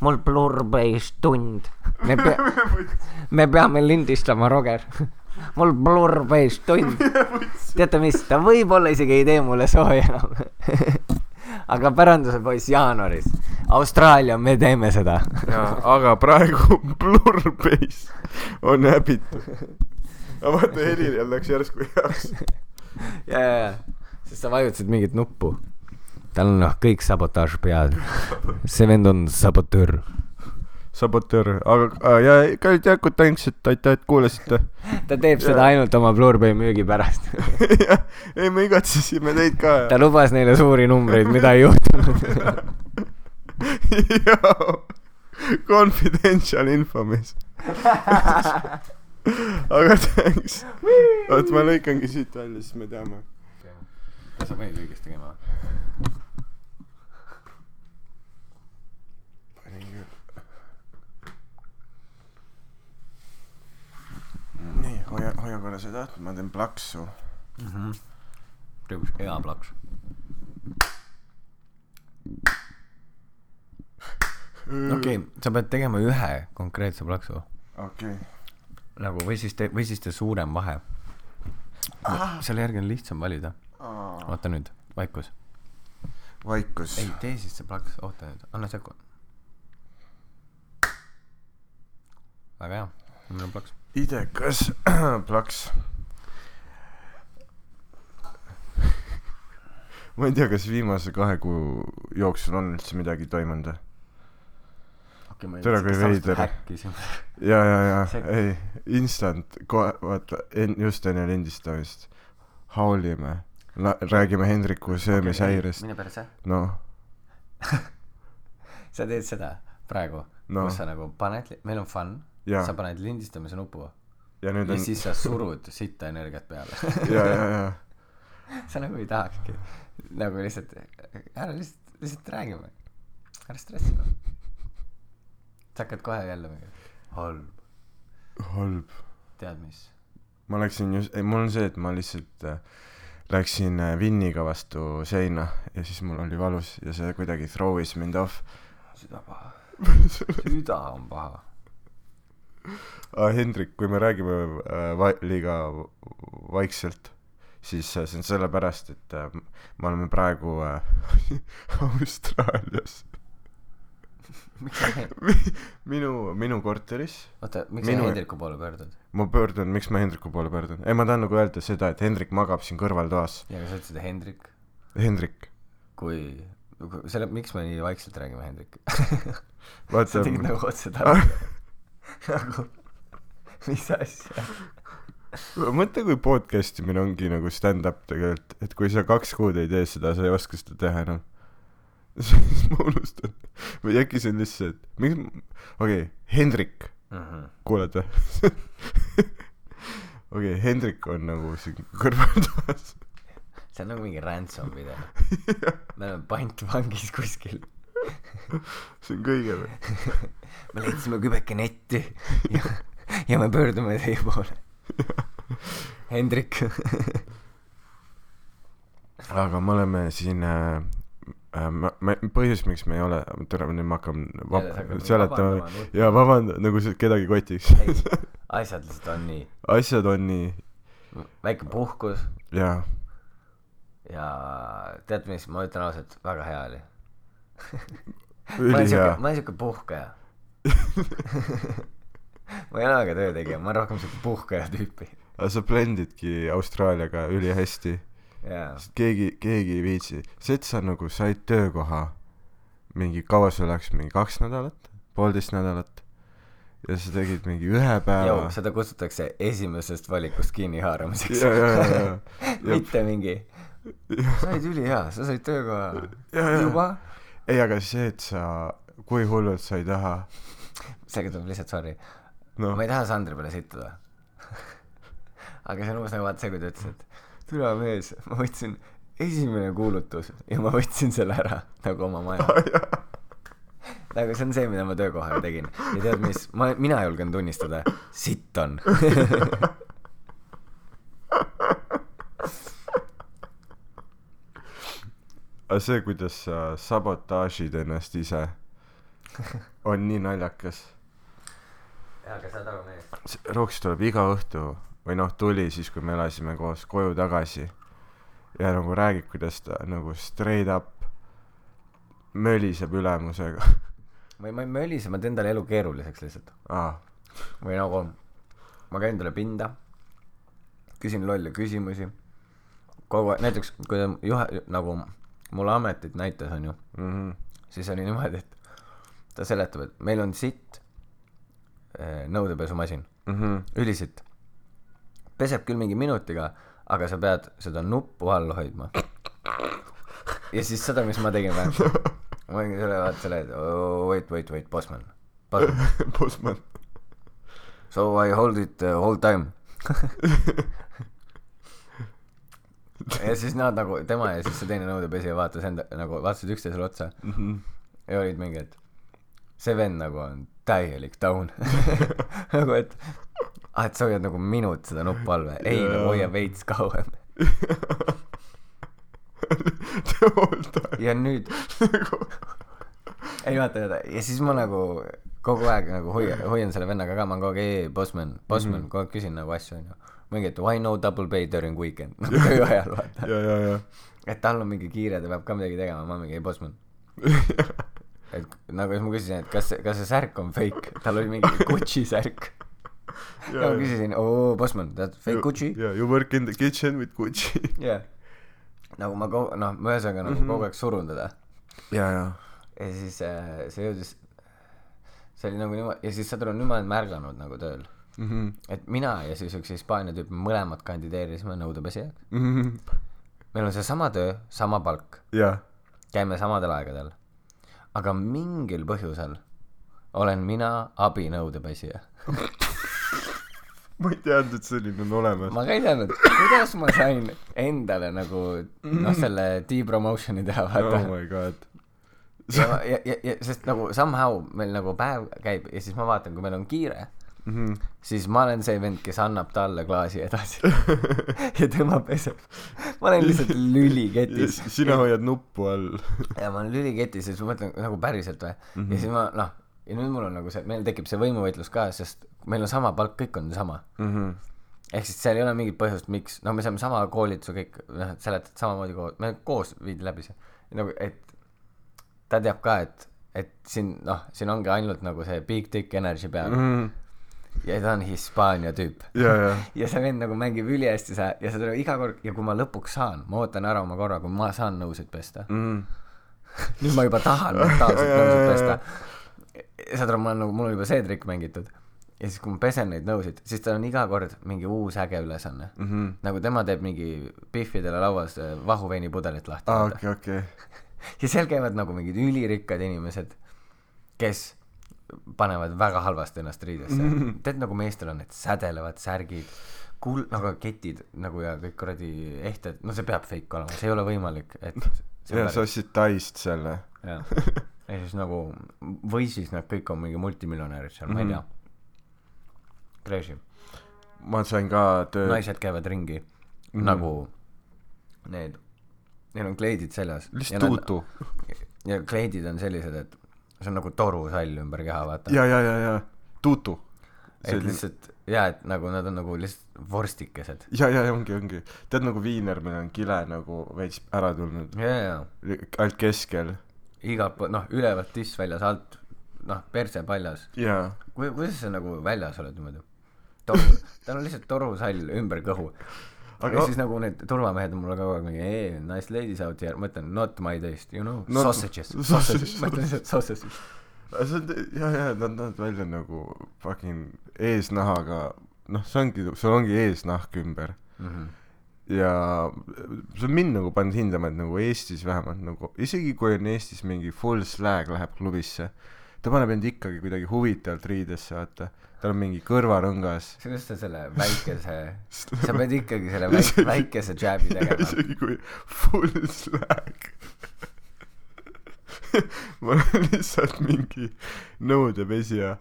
mul plurbeis tund. me pea-, me peame lindistama, Roger. mul plurbeis tund. teate mis, ta võib-olla isegi ei tee mulle sooja enam. aga päranduse poiss jaanuaris, Austraalia, me teeme seda. jaa, aga praegu Blurbase on häbitu. aga vaata, Helirile läks järsku heaks. ja, ja, ja, sest sa vajutasid mingit nuppu. Tal on noh, kõik sabotaaž peal. see vend on sabotöör. sabotöör, aga ja kallid Jakud, thanks, et aitäh, et kuulasite. ta teeb seda ainult oma Blu-ray müügi pärast. jah, ei me igatsesime teid ka ta lubas neile suuri numbreid, mida ei juhtunud. confidential info, mees. aga thanks. oot, ma lõikangi siit välja, siis me teame. Sa panid õigesti tegema? panin küll. nii, hoia, hoia korra seda, ma teen plaksu. tõus, hea plaks. okei, sa pead tegema ühe konkreetse plaksu okei. nagu või siis tee, või siis tee suurem vahe. selle järgi on lihtsam valida. Vaata nüüd, vaikus. vaikus. ei, tee siis see plaks, oota nüüd, anna sekku. väga hea, mul on plaks. idekas plaks. ma ei tea, kas viimase kahe kuu jooksul on üldse midagi toimunud või? Tere, kui veider. ja, ja, ja ei, instant, kohe, vaata, en-, just enne lindistamist haulime, räägime Hendriku söömishäirest, mine perse. noh, sa teed seda praegu No. kus sa nagu paned, meil on fun, sa paned lindistamise nupu ja ja on, siis sa surud sitta energiat peale. ja, ja, ja, sa nagu ei tahakski, nagu lihtsalt, ära lihtsalt, lihtsalt räägime, ära stressi noh. sa hakkad kohe jälle mingi halb, halb. tead mis, ma läksin just, ei mul on see, et ma lihtsalt äh, läksin äh, Vinniga vastu seina ja siis mul oli valus ja see kuidagi throw'is mind off. süda paha, süda on paha. ah,. Hendrik, kui me räägime äh, va-, liiga vaikselt, siis äh, see on sellepärast, et äh, me oleme praegu äh, Austraalias. minu, minu korteris. oota, miks Minu- sa Hendriku poole pöördud? Ma pöördun, miks ma Hendriku poole pöördun? ei, ma tahan nagu öelda seda, et Hendrik magab siin kõrvaltoas. ja aga sa ütlesid Hendrik, Hendrik, kui, selle, miks me nii vaikselt räägime Hendrik? sa tegid nagu otse talle. nagu, mis asja? mõtle, kui podcast imine ongi nagu stand-up tegelikult, et kui sa kaks kuud ei tee seda, sa ei oska seda teha enam. siis ma unustan. või äkki see on lihtsalt, miks, okei okay,, Hendrik, kuuled või? okei, Hendrik on nagu siin kõrvaltoas. see on nagu mingi ransom video. me oleme pantvangis kuskil. see on kõige või? me leidsime kübeke netti ja, ja me pöördume teie poole. Hendrik. aga me oleme siin äh, ma, ma, põhjus, miks me ei ole, tere, nüüd ma hakkan vab- seletama ja vabanda-, nagu see kedagi kotiks. asjad lihtsalt on nii. asjad on nii väike puhkus ja ja tead mis, ma ütlen ausalt, väga hea oli. ülihea ma olen siuke puhkaja. ma ei ole väga töötegija, ma olen rohkem siuke puhkaja tüüpi. aga sa blendidki Austraaliaga ülihästi, jaa. sest keegi, keegi ei viitsi, see, et sa nagu said töökoha mingi, kaua sul läks, mingi kaks nädalat, poolteist nädalat? Ja sa tegid mingi ühe päeva. Seda kutsutakse esimesest valikust kinnihaaramiseks mitte mingi, sa olid ülihea, sa said töökoha. Juba. ei, aga see, et sa, kui hullult sa ei taha, sellega tuleb lihtsalt sorry. Noh ma ei taha Sandri peale sittuda. aga see on umbes nagu vaata see, kui ta ütles, et türa mees, ma võtsin esimene kuulutus ja ma võtsin selle ära nagu oma maja. nagu see on see, mida ma töökohal tegin. Ja tead mis, ma, mina julgen tunnistada, sitt on. aga see, kuidas sa sabotaažid ennast ise, on nii naljakas. Jaa aga saad aru mees. See Roks tuleb iga õhtu või noh tuli siis kui me elasime koos koju tagasi. Ja nagu räägib kuidas ta nagu straight up möliseb ülemusega. Ma ei ma ei mölise ma teen talle elu keeruliseks lihtsalt. Aa. Või nagu ma käin talle pinda küsin lolle küsimusi. Kogu aeg näiteks kui ta juhe nagu mulle ametit näitas onju mhm. siis oli niimoodi et ta seletab et meil on sitt eh, nõudepesumasin. Mhm. Ülisitt peseb küll mingi minutiga aga sa pead seda nuppu all hoidma. Ja siis seda mis ma tegin või ma olin selle vaata selle wait wait wait bossman bossman so I hold it the whole time. Ja siis nad nagu tema ja siis see teine nõudepesija vaatas enda nagu vaatasid üksteisele otsa. Mhm. Ja olid mingi et see vend nagu on täielik taun nagu et ah et sa hoiad nagu minut seda nuppu all või ei Jaa. nagu hoia veits kauem. Ja nüüd nagu ei vaata vaata. Ja siis ma nagu kogu aeg nagu hoian hoian selle vennaga ka. Ma olen kogu aeg ei bossman bossman Mhm. kogu aeg küsin nagu asju onju. Mingi et why no double pay during weekend? Nagu töö ajal vaata. Et tal on mingi kiire ta peab ka midagi tegema. Ma mingi ei bossman et nagu siis ma küsisin et kas kas see särk on fake? Tal oli mingi Gucci särk. Ja ma küsisin oo bossman that fake Gucci? yeah you work in the kitchen with Gucci. Yeah nagu ma kogu noh ma ühesõnaga nagu Mhm. kogu aeg surun teda. Ja ja ja siis äh, see jõudis see oli nagu niimoodi ja siis saad aru nüüd ma olen märganud nagu tööl. Mhm. Et mina ja siis üks Hispaania tüüp mõlemad kandideerisime nõudepesijaks mhm. Meil on seesama töö sama palk. Ja käime samadel aegadel aga mingil põhjusel olen mina abinõudepesija ma ei teadnud et selline on olemas. Ma ka ei teadnud. Kuidas ma sain endale nagu noh selle depromotion'i teha vaata? Oh my god. Ja, ja, ja, ja sest nagu somehow meil nagu päev käib ja siis ma vaatan kui meil on kiire mhm. siis ma olen see vend kes annab talle klaasi edasi. Ja tema peseb. Ma olen lihtsalt lüliketis. Sina hoiad nuppu all. Ja ma olen lüliketis ja siis ma mõtlen nagu päriselt või? Mm -hmm. ja siis ma noh ja nüüd mul on nagu see meil tekib see võimuvõitlus ka sest meil on sama palk kõik on sama. Mhm. Ehk siis seal ei ole mingit põhjust miks noh me saame sama koolituse kõik noh et seletad samamoodi koos me koos viidi läbi see. Nagu et ta teab ka et et siin noh siin ongi ainult nagu see big dick energy peal. Mm. mhm ja ta on Hispaania tüüp. Ja ja ja see vend nagu mängib ülihästi sa ja seda iga kord ja kui ma lõpuks saan ma ootan ära oma korra kui ma saan nõusid pesta. Mhm. Nüüd ma juba tahan mentaalselt nõusid pesta. saad aru mul on nagu mul on juba see trikk mängitud. Ja siis kui ma pesen neid nõusid siis tal on iga kord mingi uus äge ülesanne. Mhm. Nagu tema teeb mingi Biffidele lauas äh, vahuveinipudelit lahti vaata. okei okei. Ja seal käivad nagu mingid ülirikkad inimesed kes panevad väga halvasti ennast riidesse. Mhm. tead nagu meestel on need sädelevad särgid kul- nagu ketid nagu ja kõik kuradi ehted no see peab fake olema see ei ole võimalik et ja sa ostsid Taist selle. Jah. Ja siis nagu või siis nad kõik on mingi multimiljonärid seal ma ei Mhm. tea. Crazy. Ma sain ka töö naised käivad ringi Mhm. nagu need neil on kleidid seljas. Lihtsalt tuutu. Ja kleidid on sellised et see on nagu torusall ümber keha vaata. Ja ja ja ja. Tuutu. Et lihtsalt jaa et nagu nad on nagu lihtsalt vorstikesed. Ja ja ja ongi ongi. Tead nagu viiner meil on kile nagu veits ära tulnud. Ja ja ainult keskel. Igalt poolt noh ülevalt tiss väljas alt noh perse paljas. Ku- kuidas sa nagu väljas oled niimoodi? Toru tal on lihtsalt torusall ümber kõhu aga ja siis nagu need turvamehed on mulle kogu aeg mingi hey nice ladies out here. Ma ütlen not my taste you know? Not- sausages. Sausages. ma ütlen lihtsalt sausages see on ja ja nad näevad välja nagu fucking eesnahaga noh see ongi sul ongi eesnahk ümber. Mm -hmm. ja see on mind nagu pannud hindama et nagu Eestis vähemalt nagu isegi kui on Eestis mingi full slag läheb klubisse ta paneb end ikkagi kuidagi huvitavalt riidesse vaata tal on mingi kõrvarõngas. Kuidas sa selle väikese sa pead ikkagi selle väik- väikese jab'i ja tegema. Isegi kui full slag. Ma olen lihtsalt mingi nõudepesija.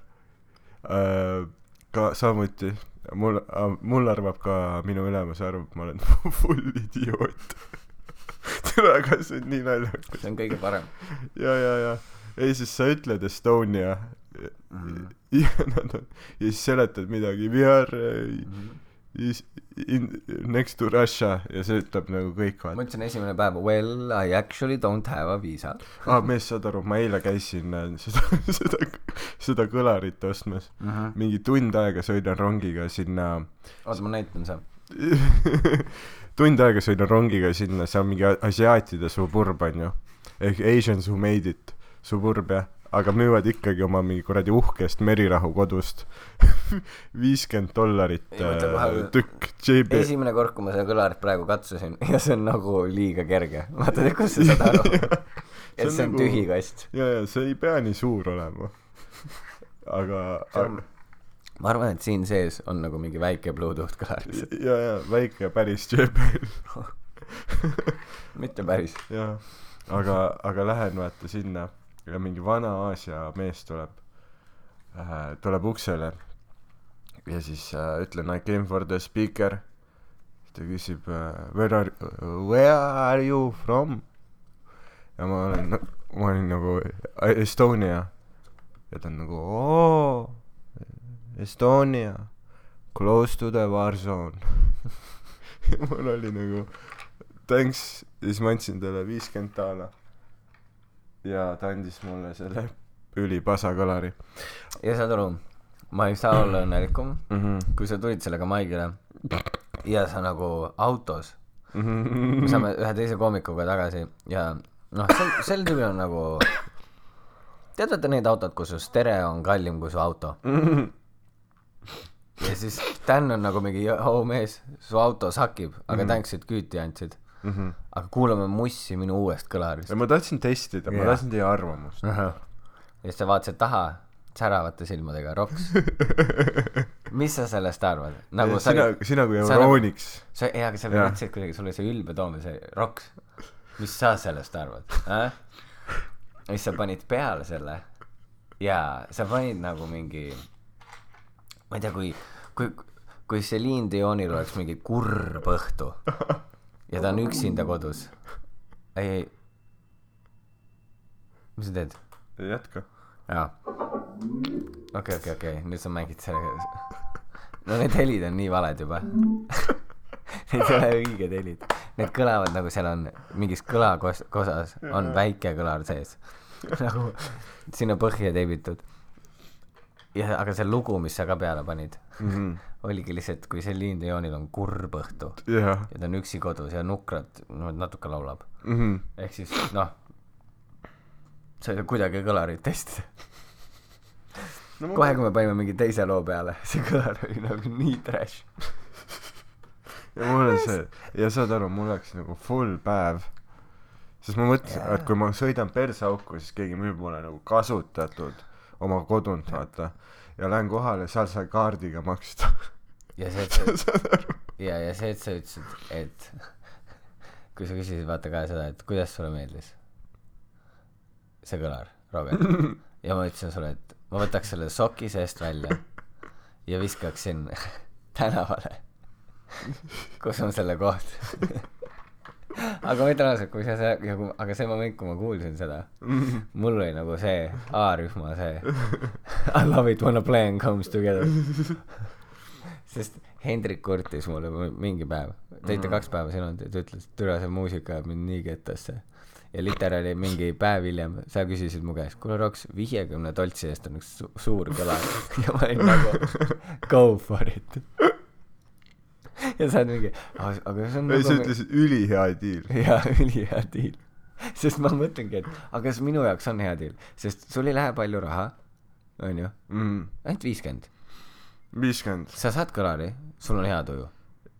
Äh, ka samuti mul äh, mul arvab ka minu ülemus arvab ma olen full idioot. Tere aga see on nii naljakas. See on kõige parem. Ja ja ja. Ei siis sa ütled Estonia Ja nad on ja siis seletad midagi we are uh, is in next to Russia. Ja see ütleb nagu kõik ma vaata ütlesin esimene päev well I actually don't have a visa. Aa mees saad aru ma eile käisin äh, seda seda seda kõlarit ostmas. Mm -hmm. mingi tund aega sõidan rongiga sinna oota ma näitan see tund aega sõidan rongiga sinna see on mingi asiaatide suburb onju ehk Asians who made it suburb jah aga müüvad ikkagi oma mingi kuradi uhkest merirahu kodust viiskümmend dollarit äh, tükk JB esimene kord kui ma seda kõlarit praegu katsusin ja see on nagu liiga kerge. Vaata kust sa saad aru? Et see on nagu- tühi kast. ja ja see ei pea nii suur olema. Aga on- ma arvan et siin sees on nagu mingi väike Bluetooth kõlar lihtsalt. Ja ja väike päris JBL mitte päris. Jah aga aga lähen vaata sinna ja mingi vana Aasia mees tuleb äh, tuleb uksele ja siis äh, ütlen I came for the speaker. Ta küsib äh, where are where are you from? Ja ma olen na- ma olin nagu Estonia. Ja ta on nagu oo Estonia close to the war zone. Mul oli nagu thanks. Ja siis ma andsin talle viiskümmend daala ja ta andis mulle selle ülipasa kõlari ja saad aru ma ei saa olla õnnelikum mm. -hmm. kui sa tulid sellega maigile ja sa nagu autos me Mm saame ühe teise koomikuga tagasi ja noh sel sel tüübil on nagu tead vaata neid autod kus su stereo on kallim kui su auto -hmm. ja siis Dan on nagu mingi oh mees su auto sakib aga Mhm. thanks et küüti andsid Mm -hmm. aga kuulame mussi minu uuest kõlarist. Ma tahtsin testida ma Jah. tahtsin teie arvamust. Ja siis sa vaatasid taha säravate silmadega roks. Mis sa sellest arvad? Nagu sa sina sina kui Euroniks sa ei aga sa mõtlesid kuidagi sul oli see ülbe toom ja see roks. Mis sa sellest arvad äh? ja siis sa panid peale selle. Ja sa panid nagu mingi ma ei tea kui kui kui Celine Dionil oleks mingi kurb õhtu ja ta on üksinda kodus. Ei ei. Mis sa teed? Jätka. Jaa. Okei okei okei. Nüüd sa mängid sellega no need helid on nii valed juba. Need ei ole õiged helid. Need kõlavad nagu seal on mingis kõlakos- kosas. On väike kõlar sees. Nagu sinna põhja teibitud. Ja aga see lugu mis sa ka peale panid. Mm -hmm. Oligi lihtsalt kui Celine Dionil on kurb õhtu jah. ja ta on üksi kodus ja nukralt no natuke laulab. Mm -hmm. ehk siis noh sa ei saa kuidagi kõlarit testida. No, kohe kui me panime mingi teise loo peale see kõlar oli nagu nii trash. Ja mul on see ja saad aru mul läks nagu full päev. Sest ma mõtlesin Jaa. et kui ma sõidan perseauku siis keegi müüb mulle nagu kasutatud oma kodunt vaata ja lähen kohale seal sai kaardiga maksta. Ja see et sa ja ja see et sa ütlesid et kui sa küsisid vaata ka seda et kuidas sulle meeldis? See kõlar Robert. Ja ma ütlesin sulle et ma võtaks selle soki seest välja ja viskaksin tänavale kus on selle koht aga ma ütlen ausalt kui see kui aga see moment kui ma kuulsin seda mul oli nagu see A-rühma see I love it when a plan comes together. Sest Hendrik kurtis mulle mingi päev. Tõite kaks päeva siin olnud ja ta ütles türa see muusika ajab mind nii kettasse. Ja literaali mingi päev hiljem sa küsisid mu käest kuule Roks viiekümne toltsi eest on üks su suur kõlar ja ma olin nagu go for it ja sa oled mingi "Aga- aga see on ei sa nagu ütlesid ülihea diil jaa ülihea diil sest ma mõtlengi et aga kas minu jaoks on hea diil sest sul ei lähe palju raha onju mm. ainult viiskümmend. Viiskümmend. Sa saad kõlari sul on hea tuju.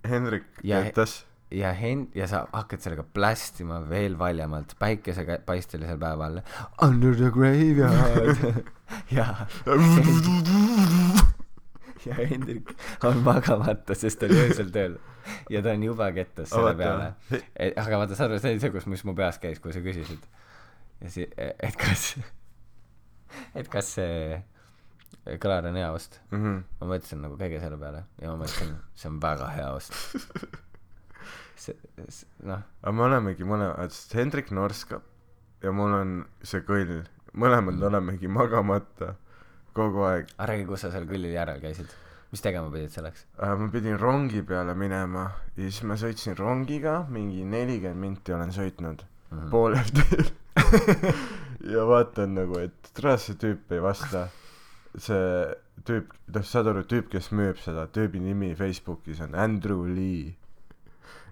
Hendrik Ja- ketas ja hen- ja sa hakkad sellega plästima veel valjemalt päikesepaistelisel päeval. Under the graveyard. Ja ja Hendrik on magamata sest ta oli öösel tööl. Ja ta on juba kettas selle Vaata. peale. Et aga vaata saad aru see oli see kus mis mu peas käis kui sa küsisid. Ja si- et kas et kas see kõlar on hea ost? Mm -hmm. ma mõtlesin nagu kõige selle peale ja ma mõtlesin see on väga hea ost. See see- noh. Aga me olemegi mõlemad sest Hendrik norskab ja mul on see kõll. Mõlemad olemegi magamata kogu aeg räägi, kus sa seal kõllil järel käisid? mis tegema pidid selleks? äh,. ma pidin rongi peale minema ja siis ma sõitsin rongiga, mingi nelikümmend minti olen sõitnud Mhm. poolel teel ja vaatan nagu, et tras see tüüp ei vasta. see tüüp, noh, saad aru, tüüp, kes müüb seda, tüübi nimi Facebookis on Andrew Lee.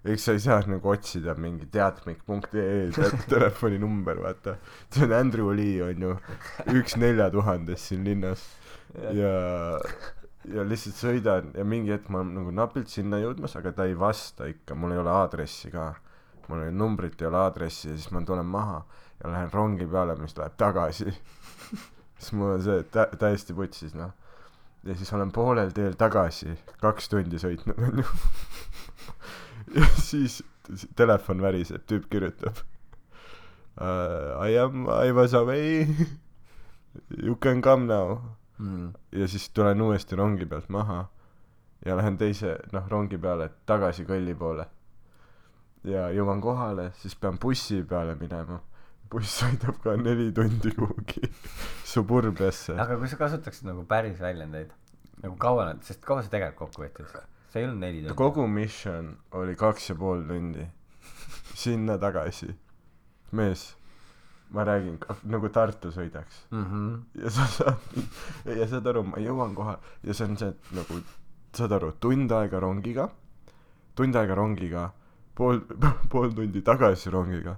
Eks sa ei saa nagu otsida mingi teatmik.ee te- telefoninumber, vaata. see on Andrew Lee, on ju, üks nelja tuhandest siin linnas ja, ja lihtsalt sõidan ja mingi hetk ma olen nagu napilt sinna jõudmas, aga ta ei vasta ikka, mul ei ole aadressi ka. mul ei numbrit, ei ole aadressi ja siis ma tulen maha ja lähen rongi peale, mis läheb tagasi. siis mul on see tä-, täiesti putsis noh. ja siis olen poolel teel tagasi, kaks tundi sõitnud onju. ja siis telefon väriseb, tüüp kirjutab uh,. I am, I was away. You can come now mm.. ja siis tulen uuesti rongi pealt maha ja lähen teise noh rongi peale tagasi kõlli poole ja jõuan kohale siis pean bussi peale minema buss sõidab ka neli tundi kuhugi suburbiasse aga kui sa kasutaksid nagu päris väljendeid, nagu kaua nad, sest kaua see tegelikult kokku võttis? See ei olnud neli tundi. kogu mission oli kaks ja pool tundi sinna tagasi mees ma räägin nagu Tartu sõidaks mm. -hmm. ja sa saad ja saad aru ma jõuan kohale ja see on see et nagu saad aru tund aega rongiga tund aega rongiga pool pool tundi tagasi rongiga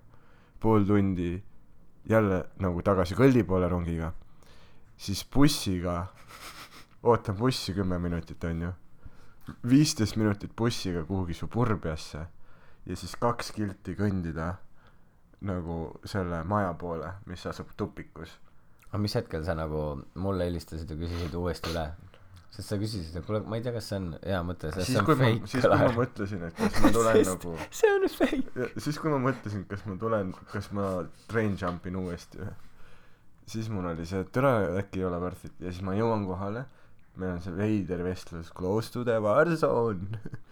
pool tundi jälle nagu tagasi kõlli poole rongiga siis bussiga ootan bussi kümme minutit onju viisteist minutit bussiga kuhugi suburbiasse ja siis kaks kilti kõndida nagu selle maja poole mis asub tupikus aga mis hetkel sa nagu mulle helistasid ja küsisid uuesti üle? sest sa küsisid, et kuule, ma ei tea, kas see on hea mõte, sest siis see kui on ma fake siis kui ma mõtlesin et kas ma tulen nagu see on fake. siis kui ma mõtlesin kas ma tulen kas ma train jump in uuesti või siis mul oli see et tere äkki ei ole worth it ja siis ma jõuan kohale meil on see veider vestlus close to the war zone.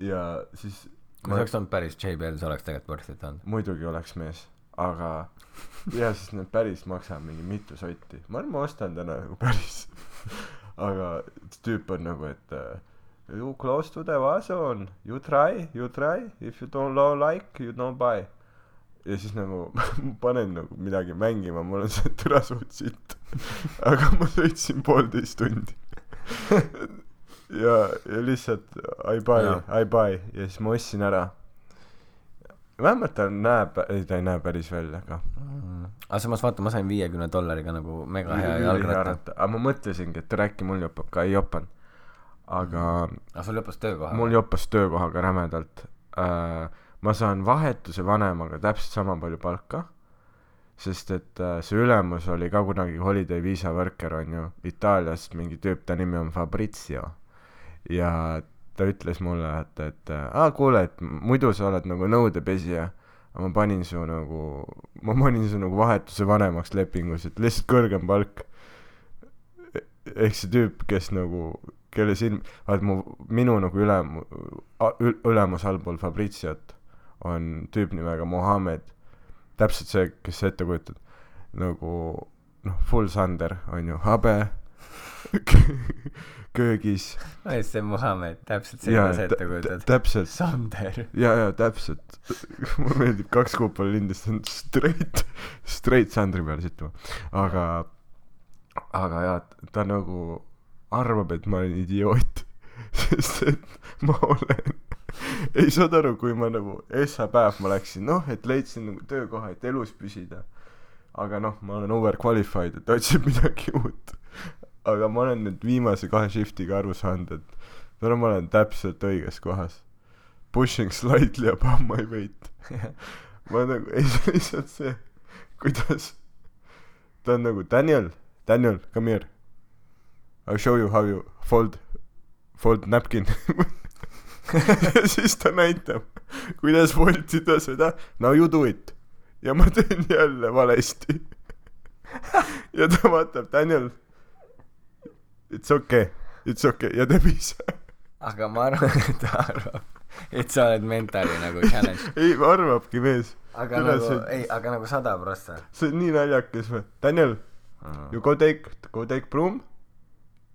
Ja siis kui see oleks olnud päris JBL, see oleks tegelikult worth it olnud. muidugi oleks mees aga ja siis need päris maksavad mingi mitu sotti. Ma arvan ma ostan täna nagu päris. Aga tüüp on nagu et uh, you close to the war zone. You try you try. If you don't like you don't buy. Ja siis nagu panen nagu midagi mängima mul on see türa suht sitt aga ma sõitsin poolteist tundi ja ja lihtsalt I buy. I buy ja siis ma ostsin ära. Vähemalt ta näeb ei ta ei näe päris välja aga aga samas vaata, ma sain viiekümne dollariga nagu mega hea jalgratta. aga ma mõtlesingi et äkki mul jopab ka ei jopanud. Aga aga sul lõppes töökoha mul jopas töökohaga rämedalt. Äh, ma saan vahetuse vanemaga täpselt sama palju palka sest et äh, see ülemus oli ka kunagi holiday visa worker onju Itaaliast mingi tüüp ta nimi on Fabrizio. Ja ta ütles mulle et et äh, aa kuule et muidu sa oled nagu nõudepesija. Aga ma panin su nagu ma panin su nagu vahetuse vanemaks lepingus et lihtsalt kõrgem palk. Ehk see tüüp kes nagu kelle silm vaat mu minu nagu ülem ül- ülemus allpool Fabriziot on tüüp nimega Mohammed täpselt see kes sa ette kujutad. Nagu noh full sander on ju habe. Köögis. Oi, see Muhamed, täpselt see, mida sa ette kujutad. täpselt. Sander. ja ja täpselt. Mulle meeldib kaks kuupali lindistada straight straight sandri peale sittuma. Aga aga jaa ta nagu arvab et ma olen idioot sest et ma olen ei saad aru kui ma nagu esmapäev ma läksin. Noh et leidsin nagu töökoha et elus püsida. Aga noh ma olen overqualified et otsib midagi uut. Aga ma olen nüüd viimase kahe shiftiga aru saanud et täna ma olen täpselt õiges kohas. Pushing slightly above my weight. Ma nagu ei see lihtsalt see kuidas ta on nagu Daniel Daniel come here. I will show you how you fold fold napkin siis ta näitab kuidas voltida seda now you do it ja ma teen jälle valesti ja ta vaatab Daniel it's okay it's okay ja teeb ise aga ma arvan, et ta arvab, et sa oled mentali nagu challenge. ei, arvabki mees. aga Tule nagu see-, ei, aga nagu sada prossa. see on nii naljakas või? Daniel, you go take, go take broom.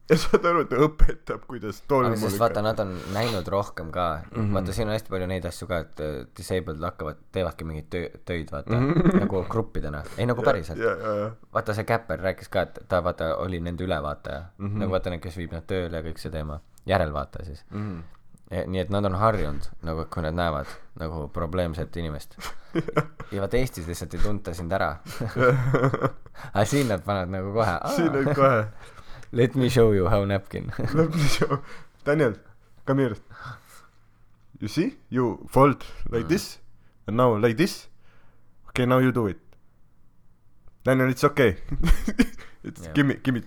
Ja saad aru, ta õpetab, kuidas aga tolmu sest vaata, nad on näinud rohkem ka mm. -hmm. vaata siin on hästi palju neid asju ka, et äh, disabled hakkavad, teevadki mingeid töö, töid vaata mm, -hmm. nagu gruppidena, ei nagu päriselt. ja, ja, ja, vaata see Käpper rääkis ka, et ta vaata oli nende ülevaataja mm. -hmm. nagu vaata need, kes viib nad tööle ja kõik see teema, järelvaataja siis. Mhm. nii et nad on harjunud nagu, kui nad näevad nagu probleemset inimest. ja vaata Eestis lihtsalt ei tunta sind ära. aga siin nad panevad nagu kohe. siin on kohe. Let me show you how napkin. Let me show. Daniel, come here. You see, you fold like this and now like this. Okay, now you do it. Daniel, it's okay. It's Jah. gimme, gimme,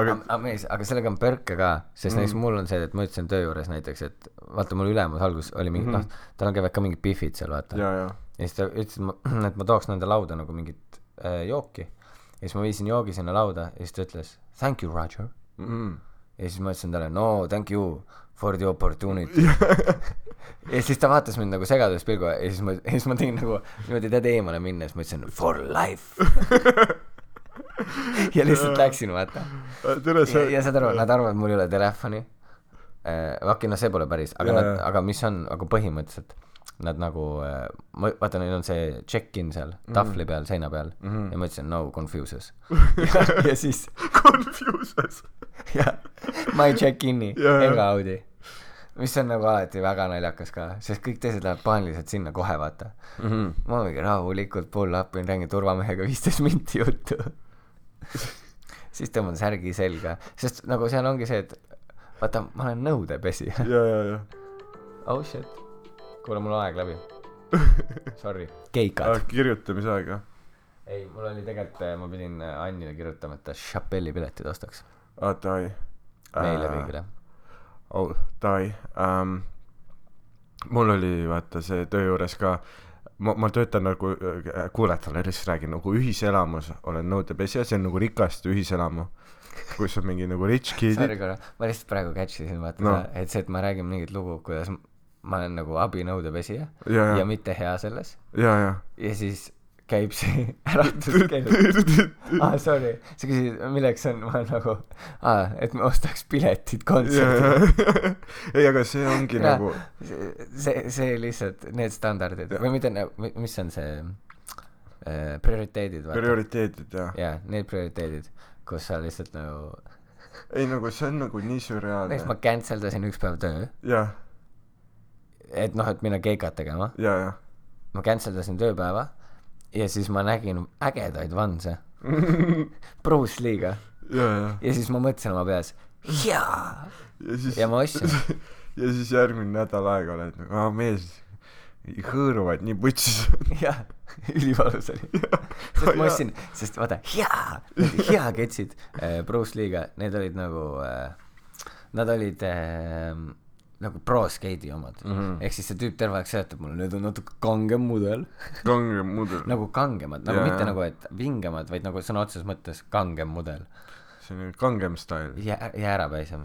aga aga mees, aga sellega on pörke ka, sest Mhm. näiteks mul on see, et ma ütlesin töö juures näiteks, et vaata mul ülemus alguses oli mingi Mhm. noh, tal käivad ka mingid bifid seal vaata. ja, siis ta ütles, et ma, tooks nende lauda nagu mingit äh, jooki. Ja siis ma viisin joogi sinna lauda ja siis ta ütles thank you, Roger. Mhm. ja siis ma ütlesin talle no thank you for the opportunity. ja siis ta vaatas mind nagu segaduspilguga ja siis ma, ja siis ma tegin nagu niimoodi tead eemale minna, siis ma ütlesin for life. ja lihtsalt läksin vaata. ja, ja saad aru, nad arvavad, mul ei ole telefoni. okei, no see pole päris, aga Jaa, nad, aga mis on, aga põhimõtteliselt nad nagu, ma, vaata, neil on see check-in seal tahvli peal, seina peal mm. -hmm. ja ma ütlesin no confuses ja, ja siis, confuses. jah, my check-in'i Jaa, jaa. ega Audi. mis on nagu alati väga naljakas ka, sest kõik teised lähevad paaniliselt sinna kohe, vaata. Mhm. ma mingi rahulikult pull up'in, räägin turvamehega viisteist minti juttu. siis tõmban särgi selga, sest nagu seal ongi see, et vaata, ma olen nõudepesija. ja, ja, ja. oh shit, kuule, mul aeg läbi. Sorry. Ah, keikad. kirjutamisaega. ei, mul oli tegelikult, ma pidin äh, Annile kirjutama, et ta Chappelli piletid ostaks aa, davai. meile kõigile. oh, davai um,. mul oli vaata see töö juures ka, ma, ma töötan nagu, kuulajatele lihtsalt räägin, nagu ühiselamus olen nõudepesija, see on nagu rikaste ühiselamu, kus on mingi nagu rich Sorry kid'id. korra, ma lihtsalt praegu catch isin vaata No. et see, et ma räägin mingit lugu, kuidas ma olen nagu abinõudepesija ja, ja ja, mitte hea selles. Ja, ja. ja siis käib see äratuskell. aa, sorry, sa küsisid, milleks on, ma nagu, aa, et me ostaks piletid ja, kontserdile. ja, ei, aga see ongi Jaa. nagu, see, see lihtsalt, need standardid. Või mitte nagu, mis on see äh, prioriteedid, prioriteedid ja, jaa, need prioriteedid, kus sa lihtsalt nagu, ei nagu see on nagu nii näiteks ma sürreaalne. cancel dasin üks päev töö, jah, et noh, et minna keikat tegema, ma cancel dasin tööpäeva ja siis ma nägin ägedaid vanse. Bruce Lee'ga. Ja, siis ma mõtlesin oma peas, jaa, ja ma ostsin. ja siis järgmine nädal aega oled nagu, aa mees, hõõruvad nii putsis. jah, ülivalus oli. sest ma ostsin, sest vaata, hea, hea ketsid äh, Bruce Lee'ga, need olid nagu äh,, nad olid äh, nagu pro skate'i omad mm. -hmm. ehk siis see tüüp terve aeg seletab mulle, need on natuke kangem mudel. kangem mudel. nagu kangemad, nagu Jaa, mitte jaa. nagu, et vingemad, vaid nagu sõna otseses mõttes kangem mudel. selline kangem stail. jää-, jäärapäisem.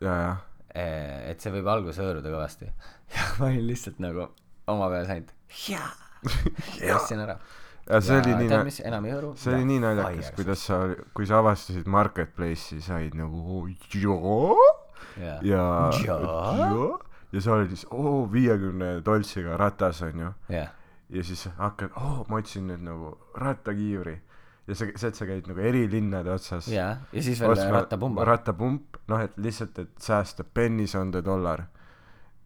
ja, ja. et see võib alguses hõõruda kõvasti. ja ma olin lihtsalt nagu oma peas ainult jaa, ja ostsin ära. ja see oli nii tead, mis enam ei hõõru? see oli nii naljakas, kuidas sa, kui sa avastasid Marketplace'i, said nagu joo ja Jaa? joo ja sa olid siis oo viiekümne toltsiga ratas onju. Jah, ja siis hakkad oo ma otsin nüüd nagu rattakiivri. Ja sa see et sa käid nagu eri linnade otsas. Jaa, ja siis veel ostma rattapumba. rattapump. Noh et lihtsalt et säästa pennies on the dollar.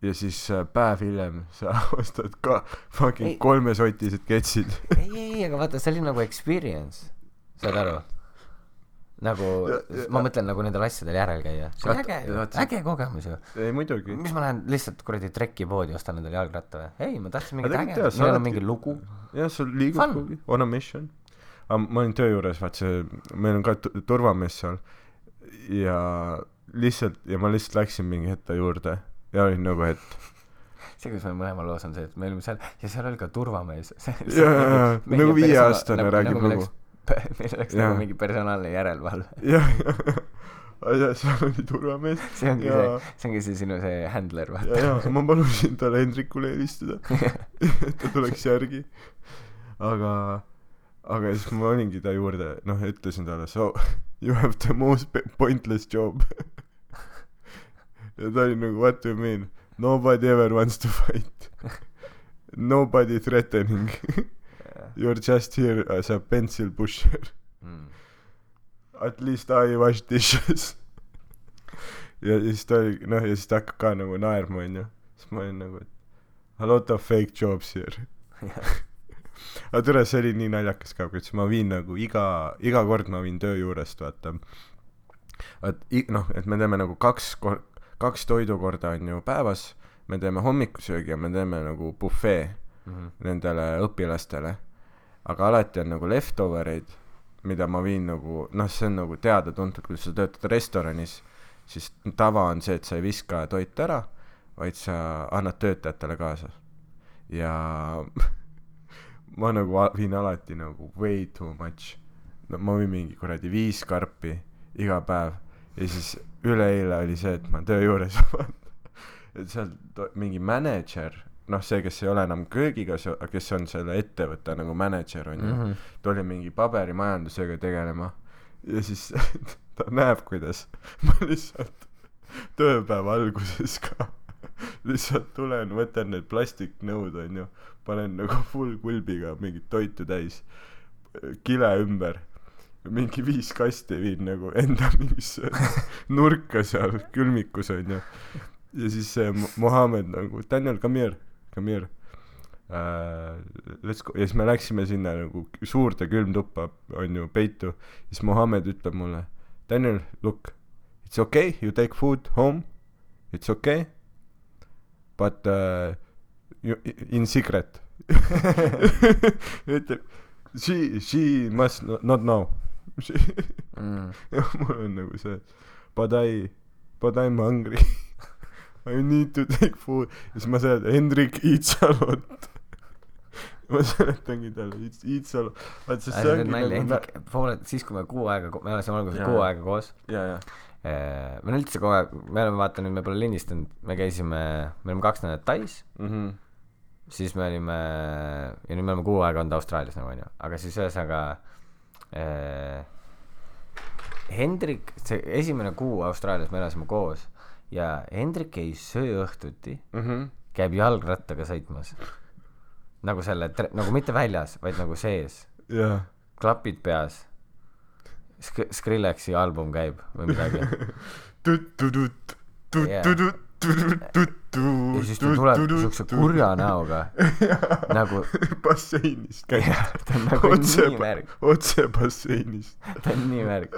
Ja siis äh, päev hiljem sa ostad ka fucking kolmesotised ketsid. Ei, ei, aga vaata, see oli nagu experience, saad aru? Nagu Ja- ja-, ma mõtlen nagu nendel asjadel järel käia, see on äge ju, äge kogemus ju. ei muidugi mis ma lähen lihtsalt kuradi trekipoodi ostan endale jalgratta või? ei, ma tahtsin mingit sa meil on oledki- mingi lugu. jah sul liigub kuhugi on a mission aga ma olin töö juures vaat see meil on ka tu- turvamees seal ja lihtsalt ja ma lihtsalt läksin mingi hetk ta juurde ja olin nagu et see, kus meil mõlemal loos on see, et me olime seal ja seal oli ka turvamees. Jaa, jaa, nagu viieaastane räägib lugu. meil oleks nagu mingi personaalne järelevalve. jah ja seal oli turvamees see ongi ja see, see ongi see sinu see handler, ja, vaata. ja ma palusin tal Hendrikule helistada, et ta tuleks järgi. aga, aga siis ma olingi ta juurde, noh, ütlesin talle, so you have the most pointless job. ja ta oli nagu what do you mean, nobody ever wants to fight. Nobody threatening, you are just here as a pencil pusher. Mm. At least I wash dishes. ja siis ta oli, noh, ja siis ta hakkab ka nagu naerma, onju. siis ma olin nagu, et a lot of fake jobs here. aga tere, see oli nii naljakas ka, kuidas ma viin nagu iga, iga kord ma viin töö juurest, vaata. et noh, et me teeme nagu kaks kor-, kaks toidukorda on ju päevas, me teeme hommikusöögi ja me teeme nagu bufee Mhm. nendele õpilastele. Aga alati on nagu leftover eid, mida ma viin nagu, noh, see on nagu teada-tuntud, kui sa töötad restoranis, siis tava on see, et sa ei viska toitu ära, vaid sa annad töötajatele kaasa. ja ma nagu viin alati nagu way too much. no ma viin mingi kuradi viis karpi iga päev ja siis üleeile oli see, et ma töö juures et seal mingi mänedžer, noh, see, kes ei ole enam köögiga kes on selle ettevõtte nagu mänedžer onju mm. -hmm. tuli mingi paberimajandusega tegelema ja siis ta näeb, kuidas ma lihtsalt tööpäeva alguses ka lihtsalt tulen, võtan need plastiknõud onju, panen nagu full kulbiga mingit toitu täis, kile ümber, mingi viis kasti viin nagu enda mingisse nurka seal külmikus onju. ja siis see Mo- Mohammed nagu, Daniel, come here, here uh,. Let's go ja siis me läksime sinna nagu suurde külmtuppa onju peitu, siis Mohammed ütleb mulle, Daniel, look, it's okay, you take food home, it's okay, but uh, you, in secret ütleb, she, she must no- not know. Mm. mul on nagu see, but I, but I m hungry. I need to take food. ja siis ma seletan, Hendrik, eat a lot. ma seletangi talle, lot. vaat sest see see on ongi nalja, nagu Hendrik, pooled, siis kui me kuu aega, me elasime alguses kuu aega koos. ja, me oleme üldse kogu aeg, me oleme vaata nüüd, me pole lindistanud, me käisime, me olime kaks nädalat Tais, mhmh, siis me olime, ja nüüd me oleme kuu aega olnud Austraalias nagu onju, aga siis ühesõnaga äh, Hendrik, see esimene kuu Austraalias me elasime koos ja Hendrik ei söö õhtuti, mhmh, käib jalgrattaga sõitmas. nagu selle, nagu mitte väljas, vaid nagu sees, jaa. klapid peas Sk-, Skrillexi album käib või midagi. tut-tut-tut. ja siis ta tuleb siukse kurja näoga nagu basseinist käib. ta on nagu otse nii, märg, otse basseinist. ta on nii märg,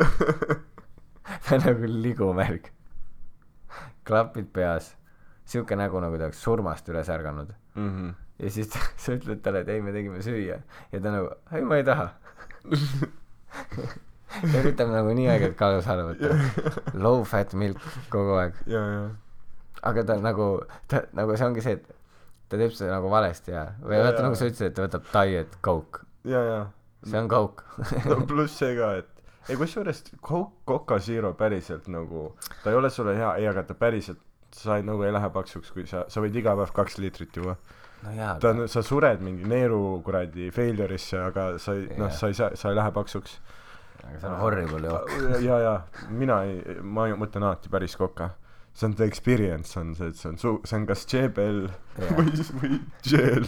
ta on nagu ligumärg. Klapid peas, siuke nägu, nagu ta oleks surmast üles ärganud. Mhmh, ja siis ta, sa ütled talle, et ei, me tegime süüa. Ja ta nagu, ei, ma ei taha. ta üritab nagu nii aeg-ajalt kaalu saada võtta. Low fat milk kogu aeg, aga ta nagu, ta nagu see ongi see, et ta teeb seda nagu valesti ja, või vaata nagu sa ütlesid, et ta võtab diet coke, see on coke. No pluss see ka, et ei kusjuures Coca Zero päriselt nagu, ta ei ole sulle hea, ei, aga ta päriselt, sa ei, nagu ei lähe paksuks, kui sa, sa võid iga päev kaks liitrit juua. no jaa, ta on, sa sured mingi neeru kuradi failure'isse, aga sa ei, noh, sa ei saa, sa ei lähe paksuks. aga see on horrible jook. ja, ja mina ei, ma mõtlen alati päris Coca. See on the experience on see, et see on su-, see on kas Jebel Jah. või, või Gel.